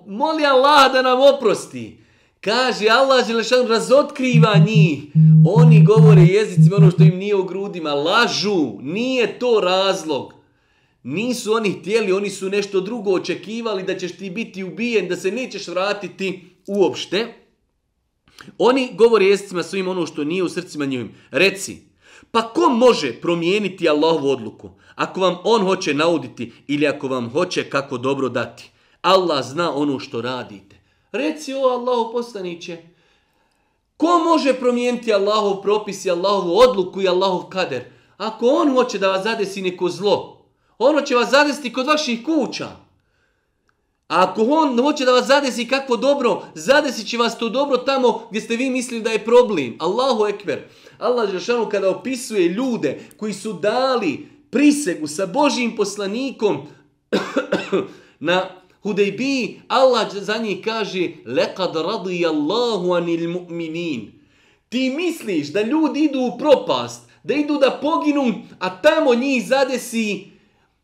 moli Allah da nam oprosti. Kaže Allah Želešan razotkriva njih. Oni govore jezicima ono što im nije u grudima. Lažu. Nije to razlog. Nisu oni htjeli, oni su nešto drugo očekivali da ćeš ti biti ubijen, da se nećeš vratiti uopšte. Oni govore jezicima svojim ono što nije u srcima njivim. Reci, pa ko može promijeniti Allahovu odluku? Ako vam on hoće nauditi ili ako vam hoće kako dobro dati. Allah zna ono što radite. Reci o Allahu poslaniće. Ko može promijeniti Allahov propis i Allahovu odluku i Allahov kader? Ako on hoće da vas zadesi neko zlo, ono će vas zadesiti kod vaših kuća. A ako on hoće da vas zadesi kakvo dobro, zadesit će vas to dobro tamo gdje ste vi mislili da je problem. Allahu ekber. Allah Žešanu kada opisuje ljude koji su dali prisegu sa Božim poslanikom na Hudejbi, Allah za njih kaže Lekad radijallahu anil mu'minin. Ti misliš da ljudi idu u propast, da idu da poginu, a tamo njih zadesi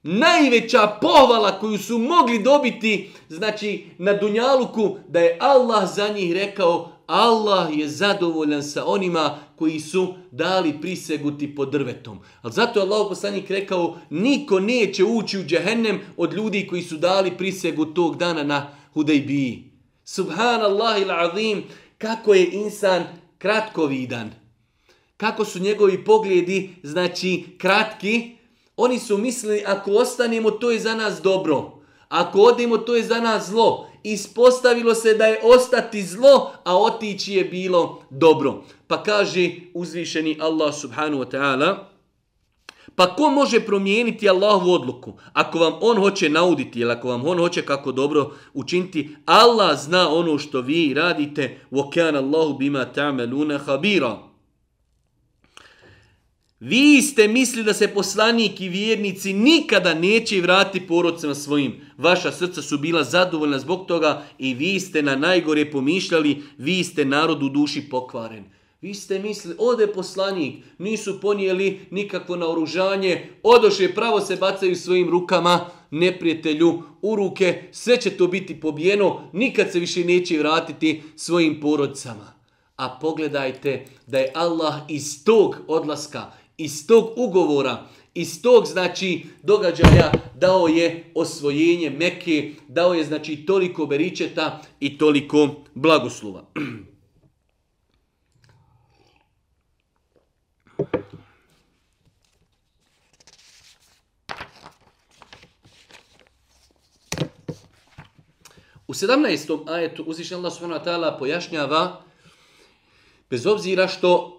najveća pohvala koju su mogli dobiti, znači na Dunjaluku, da je Allah za njih rekao, Allah je zadovoljan sa onima koji su dali priseguti pod drvetom. Ali zato je Allah poslanik rekao, niko neće ući u džehennem od ljudi koji su dali prisegu tog dana na Hudejbiji. Subhanallah il azim, kako je insan kratkovidan. Kako su njegovi pogledi, znači kratki, oni su mislili ako ostanemo to je za nas dobro. Ako odemo to je za nas zlo Ispostavilo se da je ostati zlo, a otići je bilo dobro. Pa kaže uzvišeni Allah subhanahu wa ta'ala, pa ko može promijeniti Allahovu odluku? Ako vam on hoće nauditi ili ako vam on hoće kako dobro učiniti, Allah zna ono što vi radite. وَكَانَ اللَّهُ بِمَا تَعْمَلُونَ خَبِيرًا Vi ste mislili da se poslanik i vjernici nikada neće vratiti porodcima svojim. Vaša srca su bila zadovoljna zbog toga i vi ste na najgore pomišljali, vi ste narod u duši pokvaren. Vi ste mislili, ode poslanik, nisu ponijeli nikakvo naoružanje, odoše, pravo se bacaju svojim rukama neprijatelju u ruke, sve će to biti pobijeno, nikad se više neće vratiti svojim porodcama. A pogledajte da je Allah iz tog odlaska, iz tog ugovora, iz tog znači događaja dao je osvojenje Mekke, dao je znači toliko beričeta i toliko blagoslova. U 17. ajetu uzvišen Allah subhanahu wa ta'ala pojašnjava bez obzira što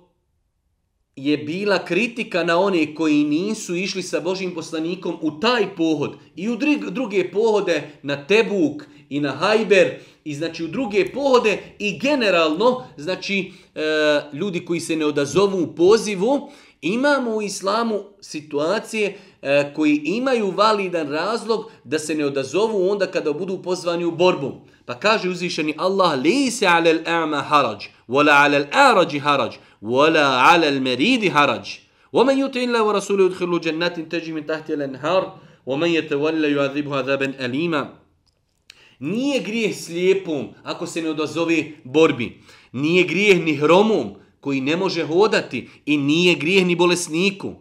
je bila kritika na one koji nisu išli sa Božim poslanikom u taj pohod i u druge pohode na Tebuk i na Hajber i znači u druge pohode i generalno znači e, ljudi koji se ne odazovu u pozivu imamo u islamu situacije e, koji imaju validan razlog da se ne odazovu onda kada budu pozvani u borbu. Pa kaže uzvišeni Allah, li se alel a'ma harađ, wala alel a'rađi harađ, ولا على المريض حرج ومن يطع الله ورسوله يدخل جنات تجري من تحتها الانهار ومن يتولى يعذبه عذابا اليما Nije grijeh slijepom ako se ne odazove borbi. Nije grijeh ni hromom koji ne može hodati i nije grijeh ni bolesniku.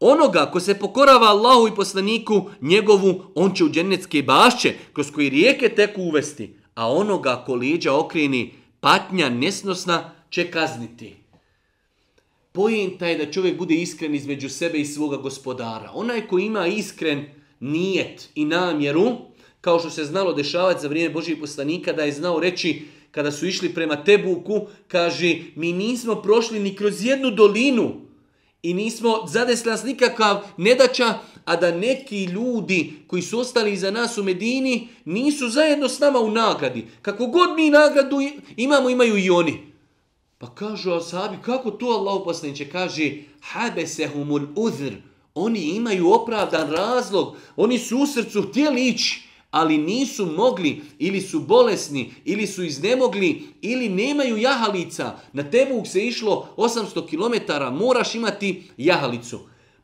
Onoga ko se pokorava Allahu i poslaniku njegovu, on će u dženecke bašće kroz koji rijeke teku uvesti. A onoga ko lijeđa okreni patnja nesnosna će kazniti. Pojenta je da čovjek bude iskren između sebe i svoga gospodara. Onaj ko ima iskren nijet i namjeru, kao što se znalo dešavati za vrijeme Božih poslanika, da je znao reći kada su išli prema Tebuku, kaže mi nismo prošli ni kroz jednu dolinu i nismo zadesli nas nikakav nedača, a da neki ljudi koji su ostali iza nas u Medini nisu zajedno s nama u nagradi. Kako god mi nagradu imamo, imaju i oni. Pa kažu ashabi, kako to Allah uposlenče? kaže, habesehumul uzr, oni imaju opravdan razlog, oni su u srcu htjeli ići, ali nisu mogli, ili su bolesni, ili su iznemogli, ili nemaju jahalica. Na Tebuk se išlo 800 km, moraš imati jahalicu.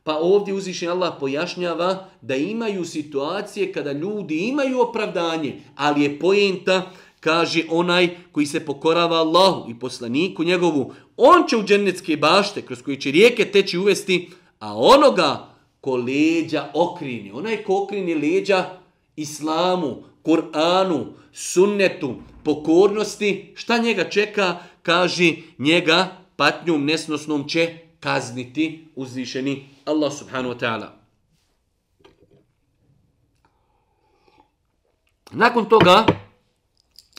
Pa ovdje uzvišen Allah pojašnjava da imaju situacije kada ljudi imaju opravdanje, ali je pojenta, kaže onaj koji se pokorava Allahu i poslaniku njegovu, on će u džennetske bašte kroz koje će rijeke teći uvesti, a onoga ko leđa okrini, onaj ko okrini leđa islamu, Kur'anu, sunnetu, pokornosti, šta njega čeka, kaže njega patnjom nesnosnom će kazniti uzvišeni Allah subhanahu wa ta'ala. Nakon toga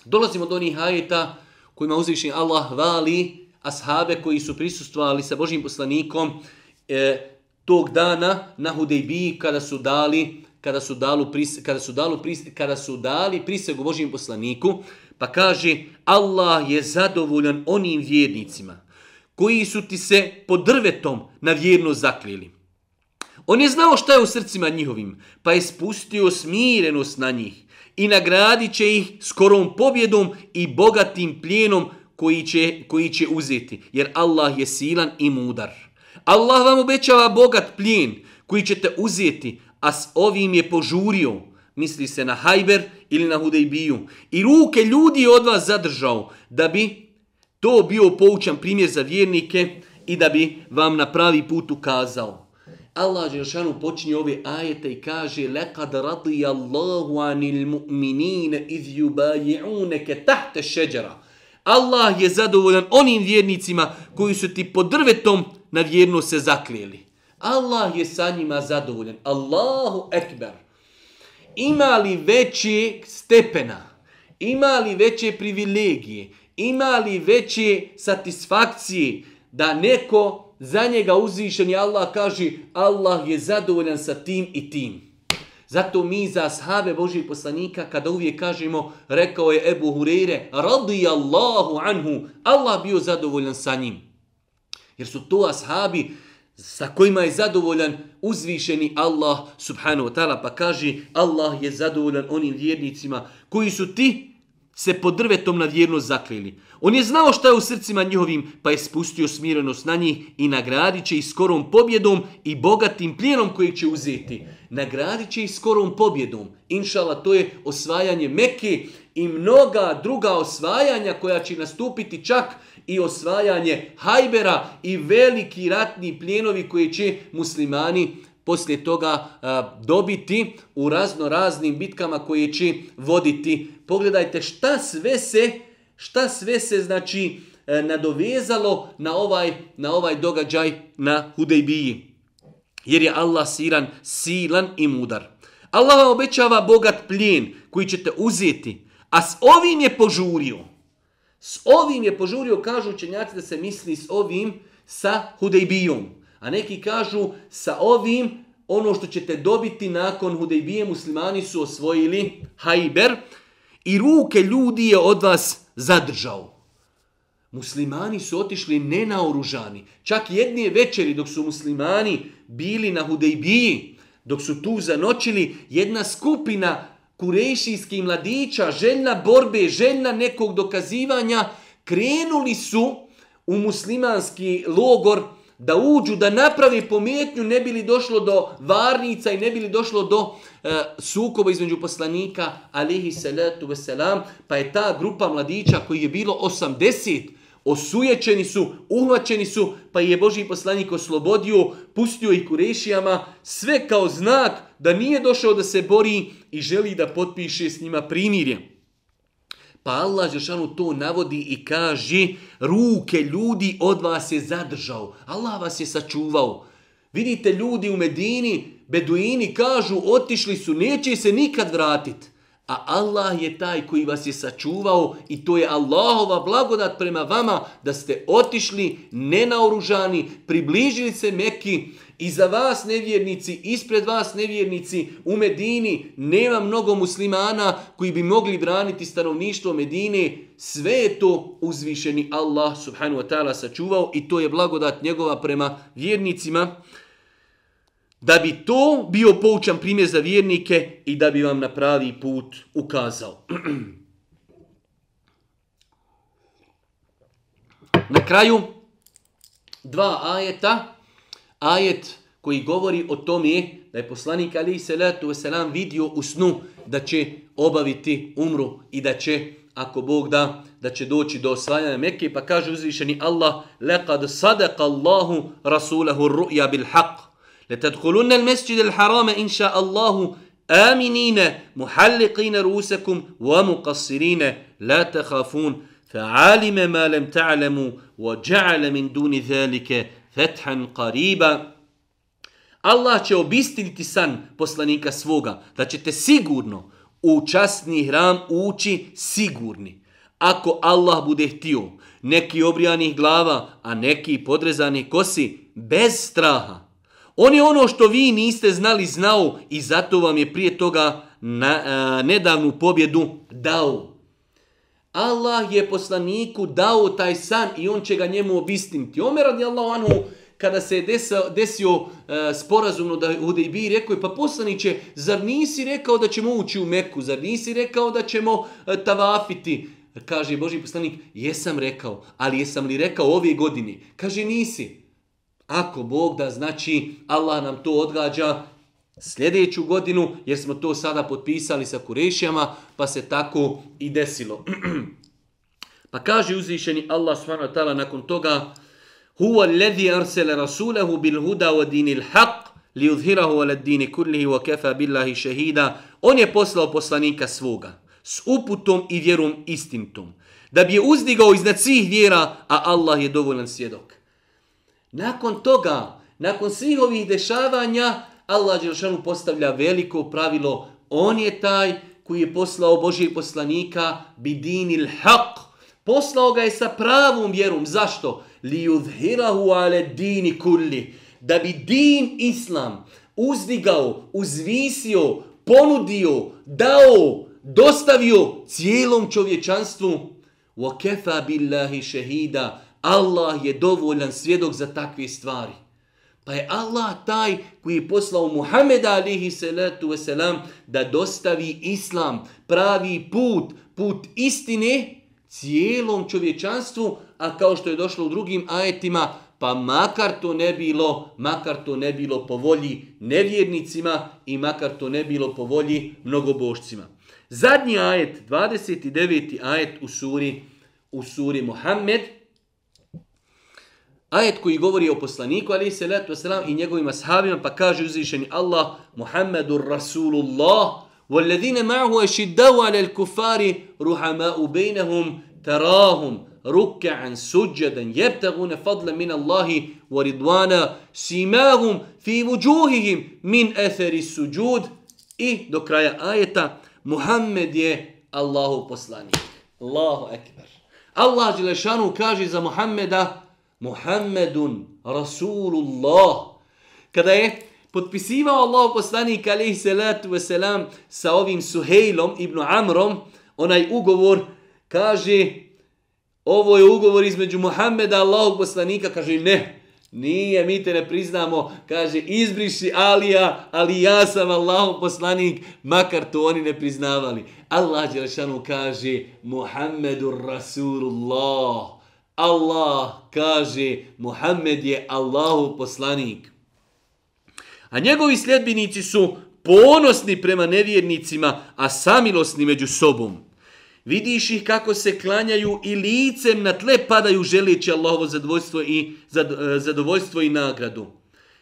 dolazimo do onih ajeta kojima uzvišeni Allah hvali ashabe koji su prisustvovali sa Božim poslanikom e, tog dana na Hudejbiji kada su dali kada su dali pris, kada su dali pris, kada su dali prisegu Božijem poslaniku pa kaže Allah je zadovoljan onim vjernicima koji su ti se pod drvetom na vjerno zakljeli. On je znao šta je u srcima njihovim, pa je spustio smirenost na njih i nagradit će ih skorom pobjedom i bogatim plijenom koji će, koji će uzeti, jer Allah je silan i mudar. Allah vam obećava bogat plijen koji ćete uzeti, a s ovim je požurio, misli se na Hajber ili na Hudejbiju, i ruke ljudi od vas zadržao, da bi to bio poučan primjer za vjernike i da bi vam na pravi put ukazao. Allah Đelšanu počinje ove ajete i kaže لَقَدْ رَضِيَ اللَّهُ عَنِ الْمُؤْمِنِينَ إِذْ يُبَايِعُونَكَ تَحْتَ شَجَرَ Allah je zadovoljan onim vjernicima koji su ti pod drvetom na vjerno se zaklijeli. Allah je sa njima zadovoljan. Allahu ekber. Ima li veće stepena? Ima li veće privilegije? Ima li veće satisfakcije da neko za njega uzvišen je Allah kaže Allah je zadovoljan sa tim i tim. Zato mi za ashabe Božih poslanika kada uvijek kažemo rekao je Ebu Hureyre radi Allahu anhu Allah bio zadovoljan sa njim. Jer su to ashabi sa kojima je zadovoljan uzvišeni Allah subhanahu wa ta'ala pa kaže Allah je zadovoljan onim vjernicima koji su ti se pod drvetom na vjernost zaklili. On je znao šta je u srcima njihovim, pa je spustio smirenost na njih i nagradit će ih skorom pobjedom i bogatim plijenom kojeg će uzeti. Nagradit će ih skorom pobjedom. Inšala, to je osvajanje Mekke i mnoga druga osvajanja koja će nastupiti čak i osvajanje Hajbera i veliki ratni plijenovi koje će muslimani poslije toga a, dobiti u razno raznim bitkama koje će voditi. Pogledajte šta sve se šta sve se znači e, nadovezalo na ovaj na ovaj događaj na Hudejbiji. Jer je Allah siran, silan i mudar. Allah vam obećava bogat plijen koji ćete uzeti, a s ovim je požurio. S ovim je požurio, kažu učenjaci da se misli s ovim sa Hudejbijom. A neki kažu sa ovim ono što ćete dobiti nakon Hudejbije muslimani su osvojili Hajber i ruke ljudi je od vas zadržao. Muslimani su otišli nenaoružani. Čak jedne večeri dok su muslimani bili na Hudejbiji, dok su tu zanočili, jedna skupina kurejšijskih mladića, željna borbe, željna nekog dokazivanja, krenuli su u muslimanski logor da uđu, da napravi pomjetnju, ne bili došlo do varnica i ne bili došlo do e, sukoba između poslanika, alihi salatu veselam, pa je ta grupa mladića koji je bilo 80, osujećeni su, uhvaćeni su, pa je Boži poslanik oslobodio, pustio ih kurešijama, sve kao znak da nije došao da se bori i želi da potpiše s njima primirje. Pa Allah Žešanu to navodi i kaže, ruke ljudi od vas je zadržao. Allah vas je sačuvao. Vidite ljudi u Medini, beduini kažu, otišli su, neće se nikad vratiti. A Allah je taj koji vas je sačuvao i to je Allahova blagodat prema vama da ste otišli nenaoružani, približili se Mekki i za vas nevjernici, ispred vas nevjernici u Medini nema mnogo muslimana koji bi mogli braniti stanovništvo Medine. Sve je to uzvišeni Allah subhanahu wa ta'ala sačuvao i to je blagodat njegova prema vjernicima da bi to bio poučan primjer za vjernike i da bi vam na pravi put ukazao. na kraju dva ajeta Ajet koji govori o tome da je poslanik Ali Salatu Veselam vidio u snu da će obaviti umru i da će, ako Bog da, da će doći do osvajanja Mekke, pa kaže uzvišeni Allah, لَقَدْ صَدَقَ اللَّهُ رَسُولَهُ الرُّؤْيَا بِالْحَقِّ لَتَدْخُلُنَّ الْمَسْجِدَ الْحَرَامَ إِنْ شَاءَ اللَّهُ آمِنِينَ مُحَلِّقِينَ رُوسَكُمْ وَمُقَصِّرِينَ لَا تَخَافُونَ فَعَالِمَ مَا لَمْ تَعْلَمُوا وَجَعَلَ مِنْ دُونِ ذَلِكَ fethan qariba. Allah će obistiniti san poslanika svoga da ćete sigurno u časni hram ući sigurni. Ako Allah bude htio neki obrijanih glava a neki podrezanih kosi bez straha. On je ono što vi niste znali znao i zato vam je prije toga na, a, nedavnu pobjedu dao. Allah je poslaniku dao taj san i on će ga njemu obistiniti. Omer radi Allahu anhu, kada se je desio, desio e, sporazumno da Hudejbi rekao je, pa poslaniće, zar nisi rekao da ćemo ući u Meku, zar nisi rekao da ćemo e, tavafiti? Kaže Boži poslanik, jesam rekao, ali jesam li rekao ove godine? Kaže, nisi. Ako Bog da, znači Allah nam to odgađa sljedeću godinu, jer smo to sada potpisali sa Kurešijama, pa se tako i desilo. pa kaže uzvišeni Allah s.w.t. nakon toga, Huwa alladhi arsala rasulahu bil huda wa dinil haq li ala dini kullihi wa kafa billahi shahida. On je poslao poslanika svoga s uputom i vjerom istintom da bi je uzdigao iznad svih vjera, a Allah je dovoljan svjedok. Nakon toga, nakon svih ovih dešavanja, Allah Đelšanu postavlja veliko pravilo. On je taj koji je poslao Božijeg poslanika bidinil haq. Poslao ga je sa pravom vjerom. Zašto? li yudhirahu ale dini kulli, da bi din islam uzdigao, uzvisio, ponudio, dao, dostavio cijelom čovječanstvu, wa kefa billahi šehida, Allah je dovoljan svjedok za takve stvari. Pa je Allah taj koji je poslao Muhameda alihi salatu wasalam da dostavi islam, pravi put, put istine cijelom čovječanstvu, a kao što je došlo u drugim ajetima, pa makar to ne bilo, makar to ne bilo po volji nevjernicima i makar to ne bilo po volji mnogobošcima. Zadnji ajet, 29. ajet u suri, u suri Muhammed, ajet koji govori o poslaniku, ali se letu wasalam, i njegovim ashabima, pa kaže uzvišeni Allah, Muhammedur Rasulullah, والذين معه أشدوا على الكفار رحماء بينهم تراهم ركعا سجدا يبتغون فضلا من الله ورضوانا سيماهم في وجوههم من أثر السجود I do kraja ajeta, Muhammed je Allahu poslanik. Allahu ekber. Allah Đelešanu kaže za Muhammeda, Muhammedun Rasulullah. Kada je potpisivao Allahu poslanik alaihi salatu wasalam sa ovim Suhejlom ibn Amrom, onaj ugovor kaže ovo je ugovor između Muhammeda Allahog poslanika, kaže ne, nije, mi te ne priznamo, kaže izbriši Alija, ali ja sam Allahog poslanik, makar to oni ne priznavali. Allah Đelešanu kaže Muhammedur Rasulullah. Allah kaže Muhammed je Allahov poslanik. A njegovi sljedbenici su ponosni prema nevjernicima, a samilosni među sobom. Vidiš ih kako se klanjaju i licem na tle padaju želeći Allahovo zadovoljstvo i, e, zadovoljstvo i nagradu.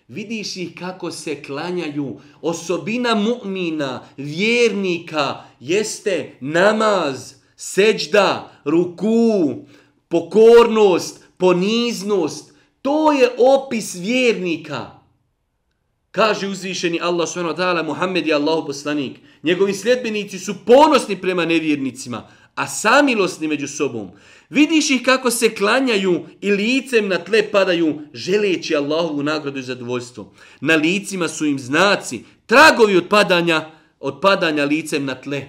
Vidiš ih kako se klanjaju. Osobina mu'mina, vjernika, jeste namaz, seđda, ruku, pokornost, poniznost. To je opis vjernika. Kaže uzvišeni Allah s.w.t. Muhammed je Allahu poslanik. Njegovi sljedbenici su ponosni prema nevjernicima, a samilosni među sobom. Vidiš ih kako se klanjaju i licem na tle padaju, želeći Allahovu nagradu i zadovoljstvo. Na licima su im znaci, tragovi od padanja, od padanja licem na tle.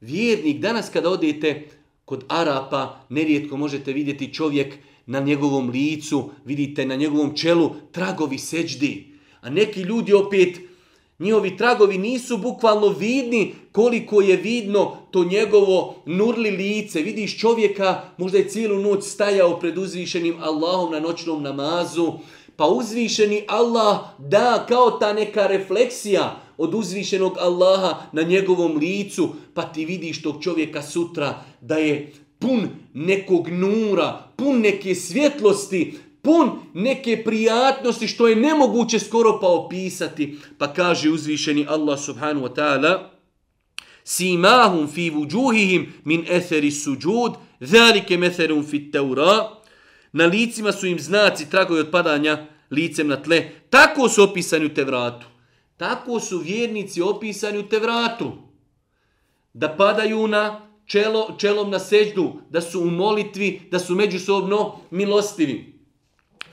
Vjernik, danas kada odete kod Arapa, nerijetko možete vidjeti čovjek na njegovom licu, vidite na njegovom čelu tragovi seđdi. A neki ljudi opet, njihovi tragovi nisu bukvalno vidni koliko je vidno to njegovo nurli lice. Vidiš čovjeka, možda je cijelu noć stajao pred uzvišenim Allahom na noćnom namazu, pa uzvišeni Allah da kao ta neka refleksija od uzvišenog Allaha na njegovom licu, pa ti vidiš tog čovjeka sutra da je pun nekog nura, pun neke svjetlosti, pun neke prijatnosti što je nemoguće skoro pa opisati. Pa kaže uzvišeni Allah subhanahu wa ta'ala Simahum fi vujuhihim min etheri suđud, zalike metherum fit teura. Na licima su im znaci tragovi od padanja licem na tle. Tako su opisani u Tevratu. Tako su vjernici opisani u Tevratu. Da padaju na čelo, čelom na seđdu, da su u molitvi, da su međusobno milostivi.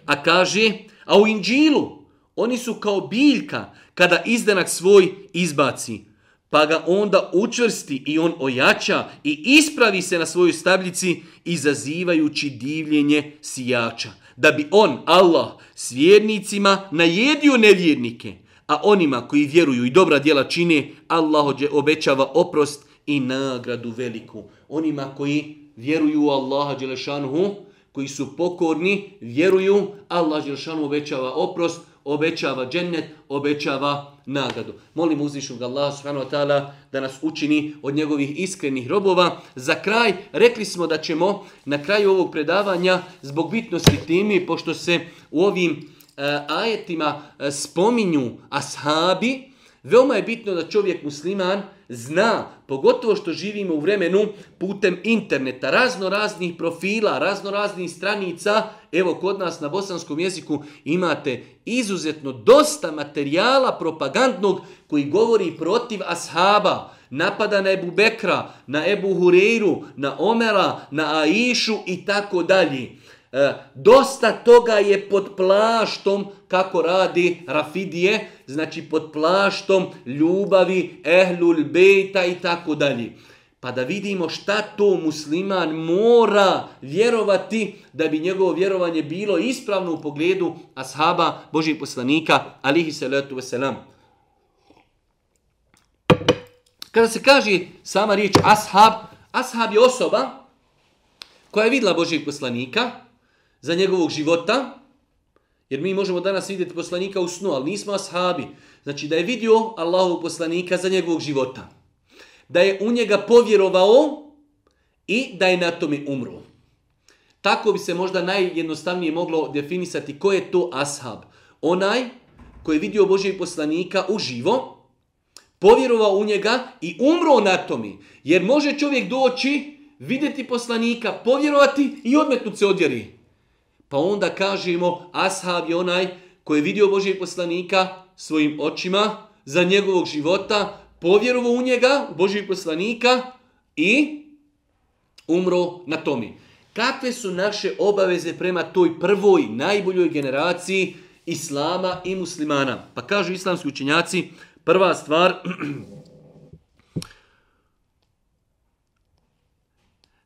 A kaže, a u Inđilu, oni su kao biljka kada izdanak svoj izbaci, pa ga onda učvrsti i on ojača i ispravi se na svojoj stabljici izazivajući divljenje sijača. Da bi on, Allah, s vjernicima najedio nevjernike, a onima koji vjeruju i dobra djela čine, Allah obećava oprost i nagradu veliku. Onima koji vjeruju u Allaha Đelešanuhu, koji su pokorni, vjeruju, Allah Đelešanuhu obećava oprost, obećava džennet, obećava nagradu. Molim uzvišnog Allaha subhanahu wa ta'ala da nas učini od njegovih iskrenih robova. Za kraj, rekli smo da ćemo na kraju ovog predavanja, zbog bitnosti temi, pošto se u ovim uh, ajetima uh, spominju ashabi, veoma je bitno da čovjek musliman zna, pogotovo što živimo u vremenu putem interneta, razno raznih profila, razno raznih stranica, evo kod nas na bosanskom jeziku imate izuzetno dosta materijala propagandnog koji govori protiv ashaba, napada na Ebu Bekra, na Ebu Hureyru, na Omera, na Aishu i tako dalje. E, dosta toga je pod plaštom kako radi Rafidije, znači pod plaštom ljubavi, ehlul bejta i tako dalje. Pa da vidimo šta to musliman mora vjerovati da bi njegovo vjerovanje bilo ispravno u pogledu ashaba Božih poslanika, alihi salatu wasalam. Kada se kaže sama riječ ashab, ashab je osoba koja je vidla Božih poslanika, za njegovog života, jer mi možemo danas vidjeti poslanika u snu, ali nismo ashabi. Znači da je vidio Allahu poslanika za njegovog života. Da je u njega povjerovao i da je na tome umro. Tako bi se možda najjednostavnije moglo definisati ko je to ashab. Onaj koji je vidio Božijeg poslanika u živo, povjerovao u njega i umro na tome. Jer može čovjek doći, vidjeti poslanika, povjerovati i odmetnuti se od vjeri. Pa onda kažemo, ashab je onaj koji je vidio Božijeg poslanika svojim očima za njegovog života, povjerovao u njega, Božijeg poslanika i umro na tomi. Kakve su naše obaveze prema toj prvoj, najboljoj generaciji islama i muslimana? Pa kažu islamski učenjaci, prva stvar,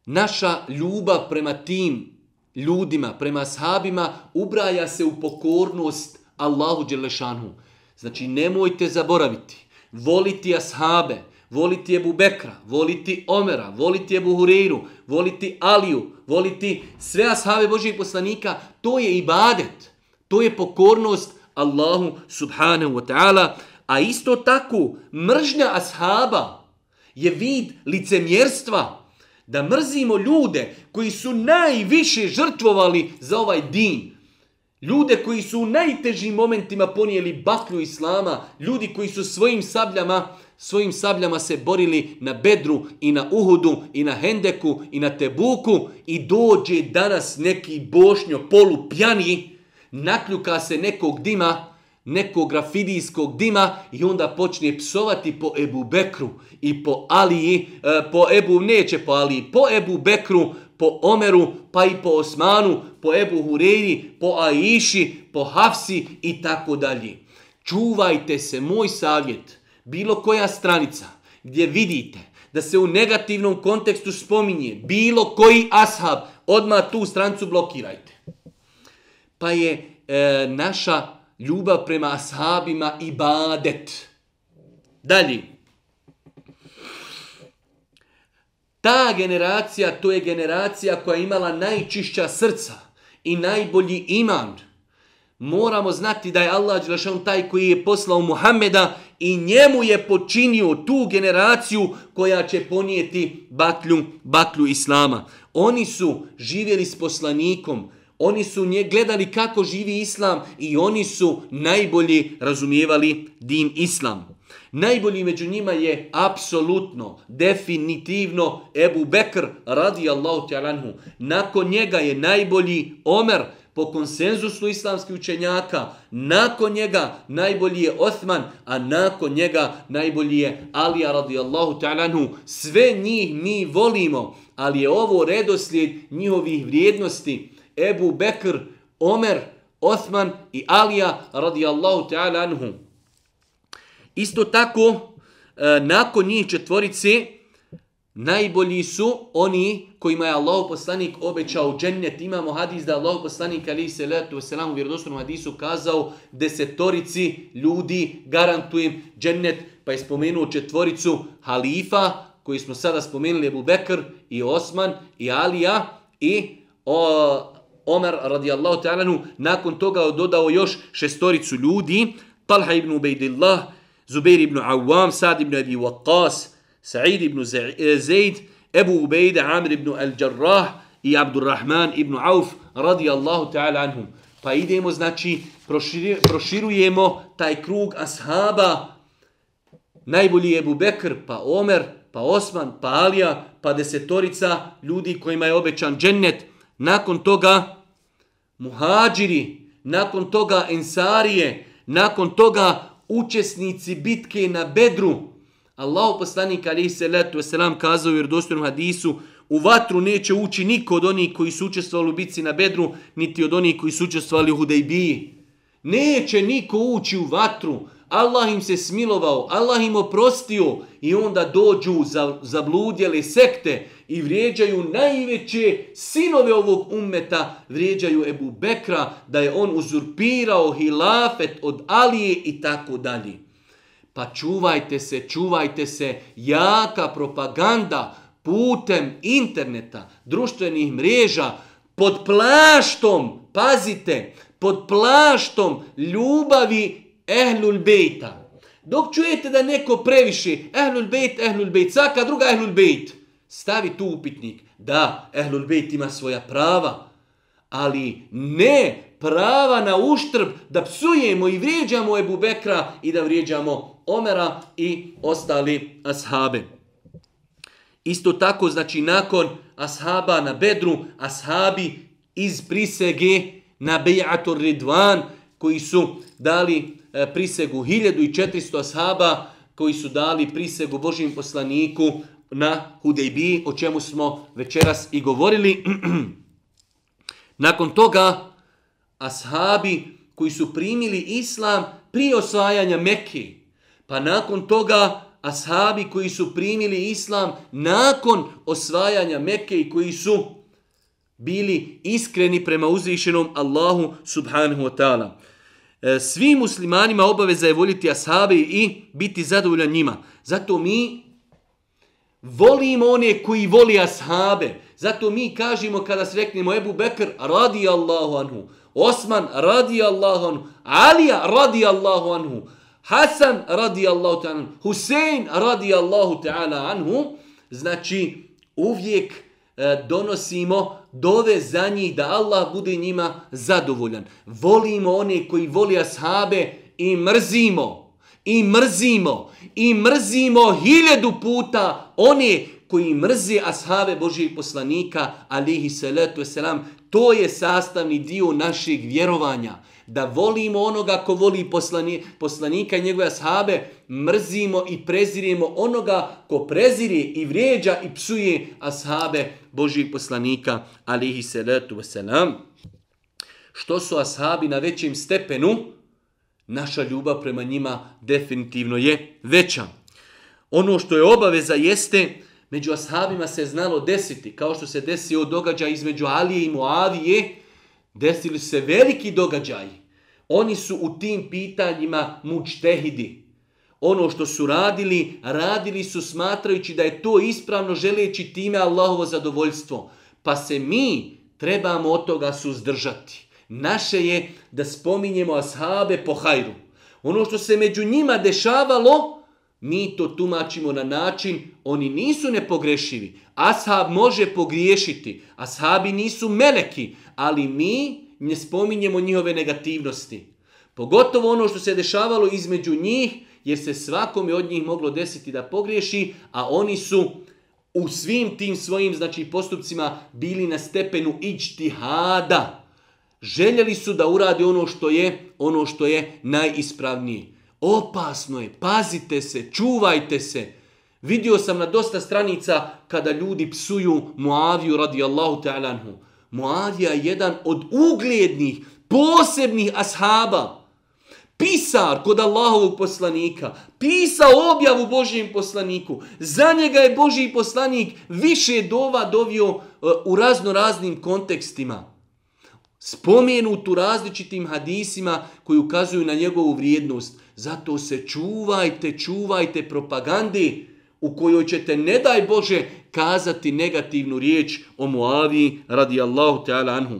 naša ljubav prema tim ljudima, prema sahabima, ubraja se u pokornost Allahu Đelešanu. Znači, nemojte zaboraviti, voliti ashabe, voliti Ebu Bekra, voliti Omera, voliti Ebu Hureyru, voliti Aliju, voliti sve ashabe Božijeg poslanika, to je ibadet, to je pokornost Allahu subhanahu wa ta'ala, a isto tako mržnja ashaba je vid licemjerstva, da mrzimo ljude koji su najviše žrtvovali za ovaj din. Ljude koji su u najtežim momentima ponijeli baklju islama, ljudi koji su svojim sabljama, svojim sabljama se borili na Bedru i na Uhudu i na Hendeku i na Tebuku i dođe danas neki bošnjo polu pjani, nakljuka se nekog dima, nekog grafidijskog dima i onda počne psovati po Ebu Bekru i po Aliji, e, po Ebu, neće po Aliji, po Ebu Bekru, po Omeru, pa i po Osmanu, po Ebu Hureyri, po Aiši, po Hafsi i tako dalje. Čuvajte se, moj savjet, bilo koja stranica gdje vidite da se u negativnom kontekstu spominje bilo koji ashab, odmah tu strancu blokirajte. Pa je e, naša ljubav prema ashabima i badet. Dalje. Ta generacija, to je generacija koja je imala najčišća srca i najbolji iman. moramo znati da je Allah Đelešan taj koji je poslao Muhammeda i njemu je počinio tu generaciju koja će ponijeti baklju, baklju Islama. Oni su živjeli s poslanikom, oni su nje gledali kako živi Islam i oni su najbolji razumijevali din Islam. Najbolji među njima je apsolutno, definitivno Ebu Bekr radijallahu ta'lanhu. Nakon njega je najbolji Omer po konsenzusu islamskih učenjaka. Nakon njega najbolji je Osman, a nakon njega najbolji je Alija radijallahu ta'lanhu. Sve njih mi volimo, ali je ovo redoslijed njihovih vrijednosti. Ebu Bekr, Omer, Osman i Alija radijallahu ta'ala anhu. Isto tako, e, nakon njih četvorice, najbolji su oni kojima je Allah poslanik obećao džennet. Imamo hadis da Allah poslanik ali se letu u vjerodostojnom hadisu kazao desetorici ljudi garantujem džennet. Pa je spomenuo četvoricu halifa koji smo sada spomenuli Ebu Bekr i Osman i Alija i o, Omer radijallahu ta'alanu. Nakon toga dodao još šestoricu ljudi. Talha ibn Ubejdillah, Zubair ibn Awam, Sad ibn Abi Waqqas, Sa'id ibn eh, Zaid, Ebu Ubejde, Amir ibn Al-Jarrah i Abdurrahman ibn Auf radijallahu ta'ala anhum. Pa idemo, znači, proširujemo taj krug ashaba. Najbolji je Ebu Bekr, pa Omer, pa Osman, pa Alija, pa desetorica ljudi kojima je obećan džennet. Nakon toga muhađiri, nakon toga ensarije, nakon toga učesnici bitke na Bedru. Allahu poslanik alejhi salatu vesselam kazao u vjerodostojnom hadisu u vatru neće ući niko od onih koji su učestvovali u bitci na Bedru, niti od onih koji su učestvovali u Hudejbiji. Neće niko ući u vatru. Allah im se smilovao, Allah im oprostio i onda dođu za zabludjele sekte i vrijeđaju najveće sinove ovog ummeta, vrijeđaju Ebu Bekra da je on uzurpirao hilafet od Alije i tako dalje. Pa čuvajte se, čuvajte se, jaka propaganda putem interneta, društvenih mreža, pod plaštom, pazite, pod plaštom ljubavi ehlul bejta. Dok čujete da neko previše ehlul bejt, ehlul bejt, svaka druga ehlul bejt, stavi tu upitnik. Da, ehlul bejt ima svoja prava, ali ne prava na uštrb da psujemo i vrijeđamo Ebu Bekra i da vrijeđamo Omera i ostali ashabe. Isto tako, znači nakon ashaba na Bedru, ashabi iz prisege na Bejator Ridvan, koji su dali e, prisegu 1400 ashaba, koji su dali prisegu Božim poslaniku na Hudejbiji, o čemu smo večeras i govorili. Nakon toga, ashabi koji su primili islam prije osvajanja Mekke, pa nakon toga ashabi koji su primili islam nakon osvajanja Mekke i koji su bili iskreni prema uzvišenom Allahu subhanahu wa ta'ala. Svi svim muslimanima obaveza je voljeti ashabi i biti zadovoljan njima. Zato mi volimo one koji voli ashabe. Zato mi kažemo kada sreknemo Ebu Bekr radi Allahu anhu. Osman radi Allahu anhu. Alija radi Allahu anhu. Hasan radi Allahu ta'ala anhu. Husein radi Allahu ta'ala anhu. Znači uvijek e, donosimo dove za njih da Allah bude njima zadovoljan. Volimo one koji voli ashabe i mrzimo. I mrzimo. I mrzimo hiljadu puta one koji mrze ashabe Božijeg poslanika, alihi salatu selam, to je sastavni dio našeg vjerovanja. Da volimo onoga ko voli poslani, poslanika i njegove ashabe, mrzimo i prezirimo onoga ko prezire i vrijeđa i psuje ashabe Božijeg poslanika, alihi salatu wasalam. Što su ashabi na većem stepenu, naša ljubav prema njima definitivno je veća. Ono što je obaveza jeste među ashabima se znalo desiti, kao što se desio događaj između Alije i Moavije, desili se veliki događaj. Oni su u tim pitanjima mučtehidi. Ono što su radili, radili su smatrajući da je to ispravno želeći time Allahovo zadovoljstvo. Pa se mi trebamo od toga suzdržati. Naše je da spominjemo ashabe po hajru. Ono što se među njima dešavalo, mi to tumačimo na način, oni nisu nepogrešivi. Ashab može pogriješiti. Ashabi nisu meleki, ali mi ne spominjemo njihove negativnosti. Pogotovo ono što se dešavalo između njih, jer se svakome od njih moglo desiti da pogriješi, a oni su u svim tim svojim znači postupcima bili na stepenu ičtihada. Željeli su da urade ono što je ono što je najispravnije. Opasno je, pazite se, čuvajte se. Vidio sam na dosta stranica kada ljudi psuju Muaviju radijallahu ta'alanhu. Muavija je jedan od uglednih, posebnih ashaba pisar kod Allahovog poslanika, pisao objavu Božijem poslaniku. Za njega je Božiji poslanik više dova dovio e, u razno raznim kontekstima. Spomenut u različitim hadisima koji ukazuju na njegovu vrijednost. Zato se čuvajte, čuvajte propagandi u kojoj ćete, ne daj Bože, kazati negativnu riječ o Muavi radijallahu ta'ala anhu.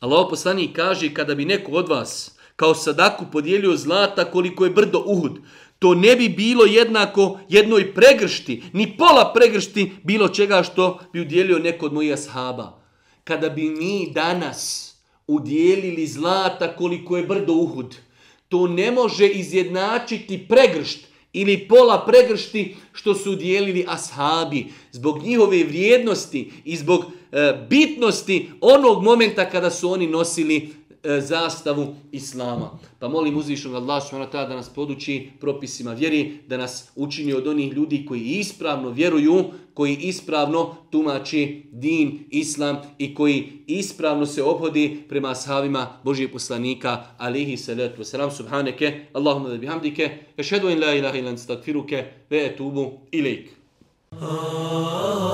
Allah poslani kaže kada bi neko od vas kao sadaku podijelio zlata koliko je brdo Uhud. To ne bi bilo jednako jednoj pregršti, ni pola pregršti bilo čega što bi udjelio neko od mojih ashaba. Kada bi mi danas udjelili zlata koliko je brdo Uhud, to ne može izjednačiti pregršt ili pola pregršti što su udjelili ashabi. Zbog njihove vrijednosti i zbog e, bitnosti onog momenta kada su oni nosili E, zastavu Islama. Pa molim uzvišnog Allah subhanahu da nas poduči propisima vjeri, da nas učini od onih ljudi koji ispravno vjeruju, koji ispravno tumači din, Islam i koji ispravno se obhodi prema ashabima Božijeg poslanika, alihi salatu wasalam, subhaneke, Allahumma da bihamdike, ešhedu in la ilaha ilan stakfiruke, ve etubu ilik. Oh. Ah.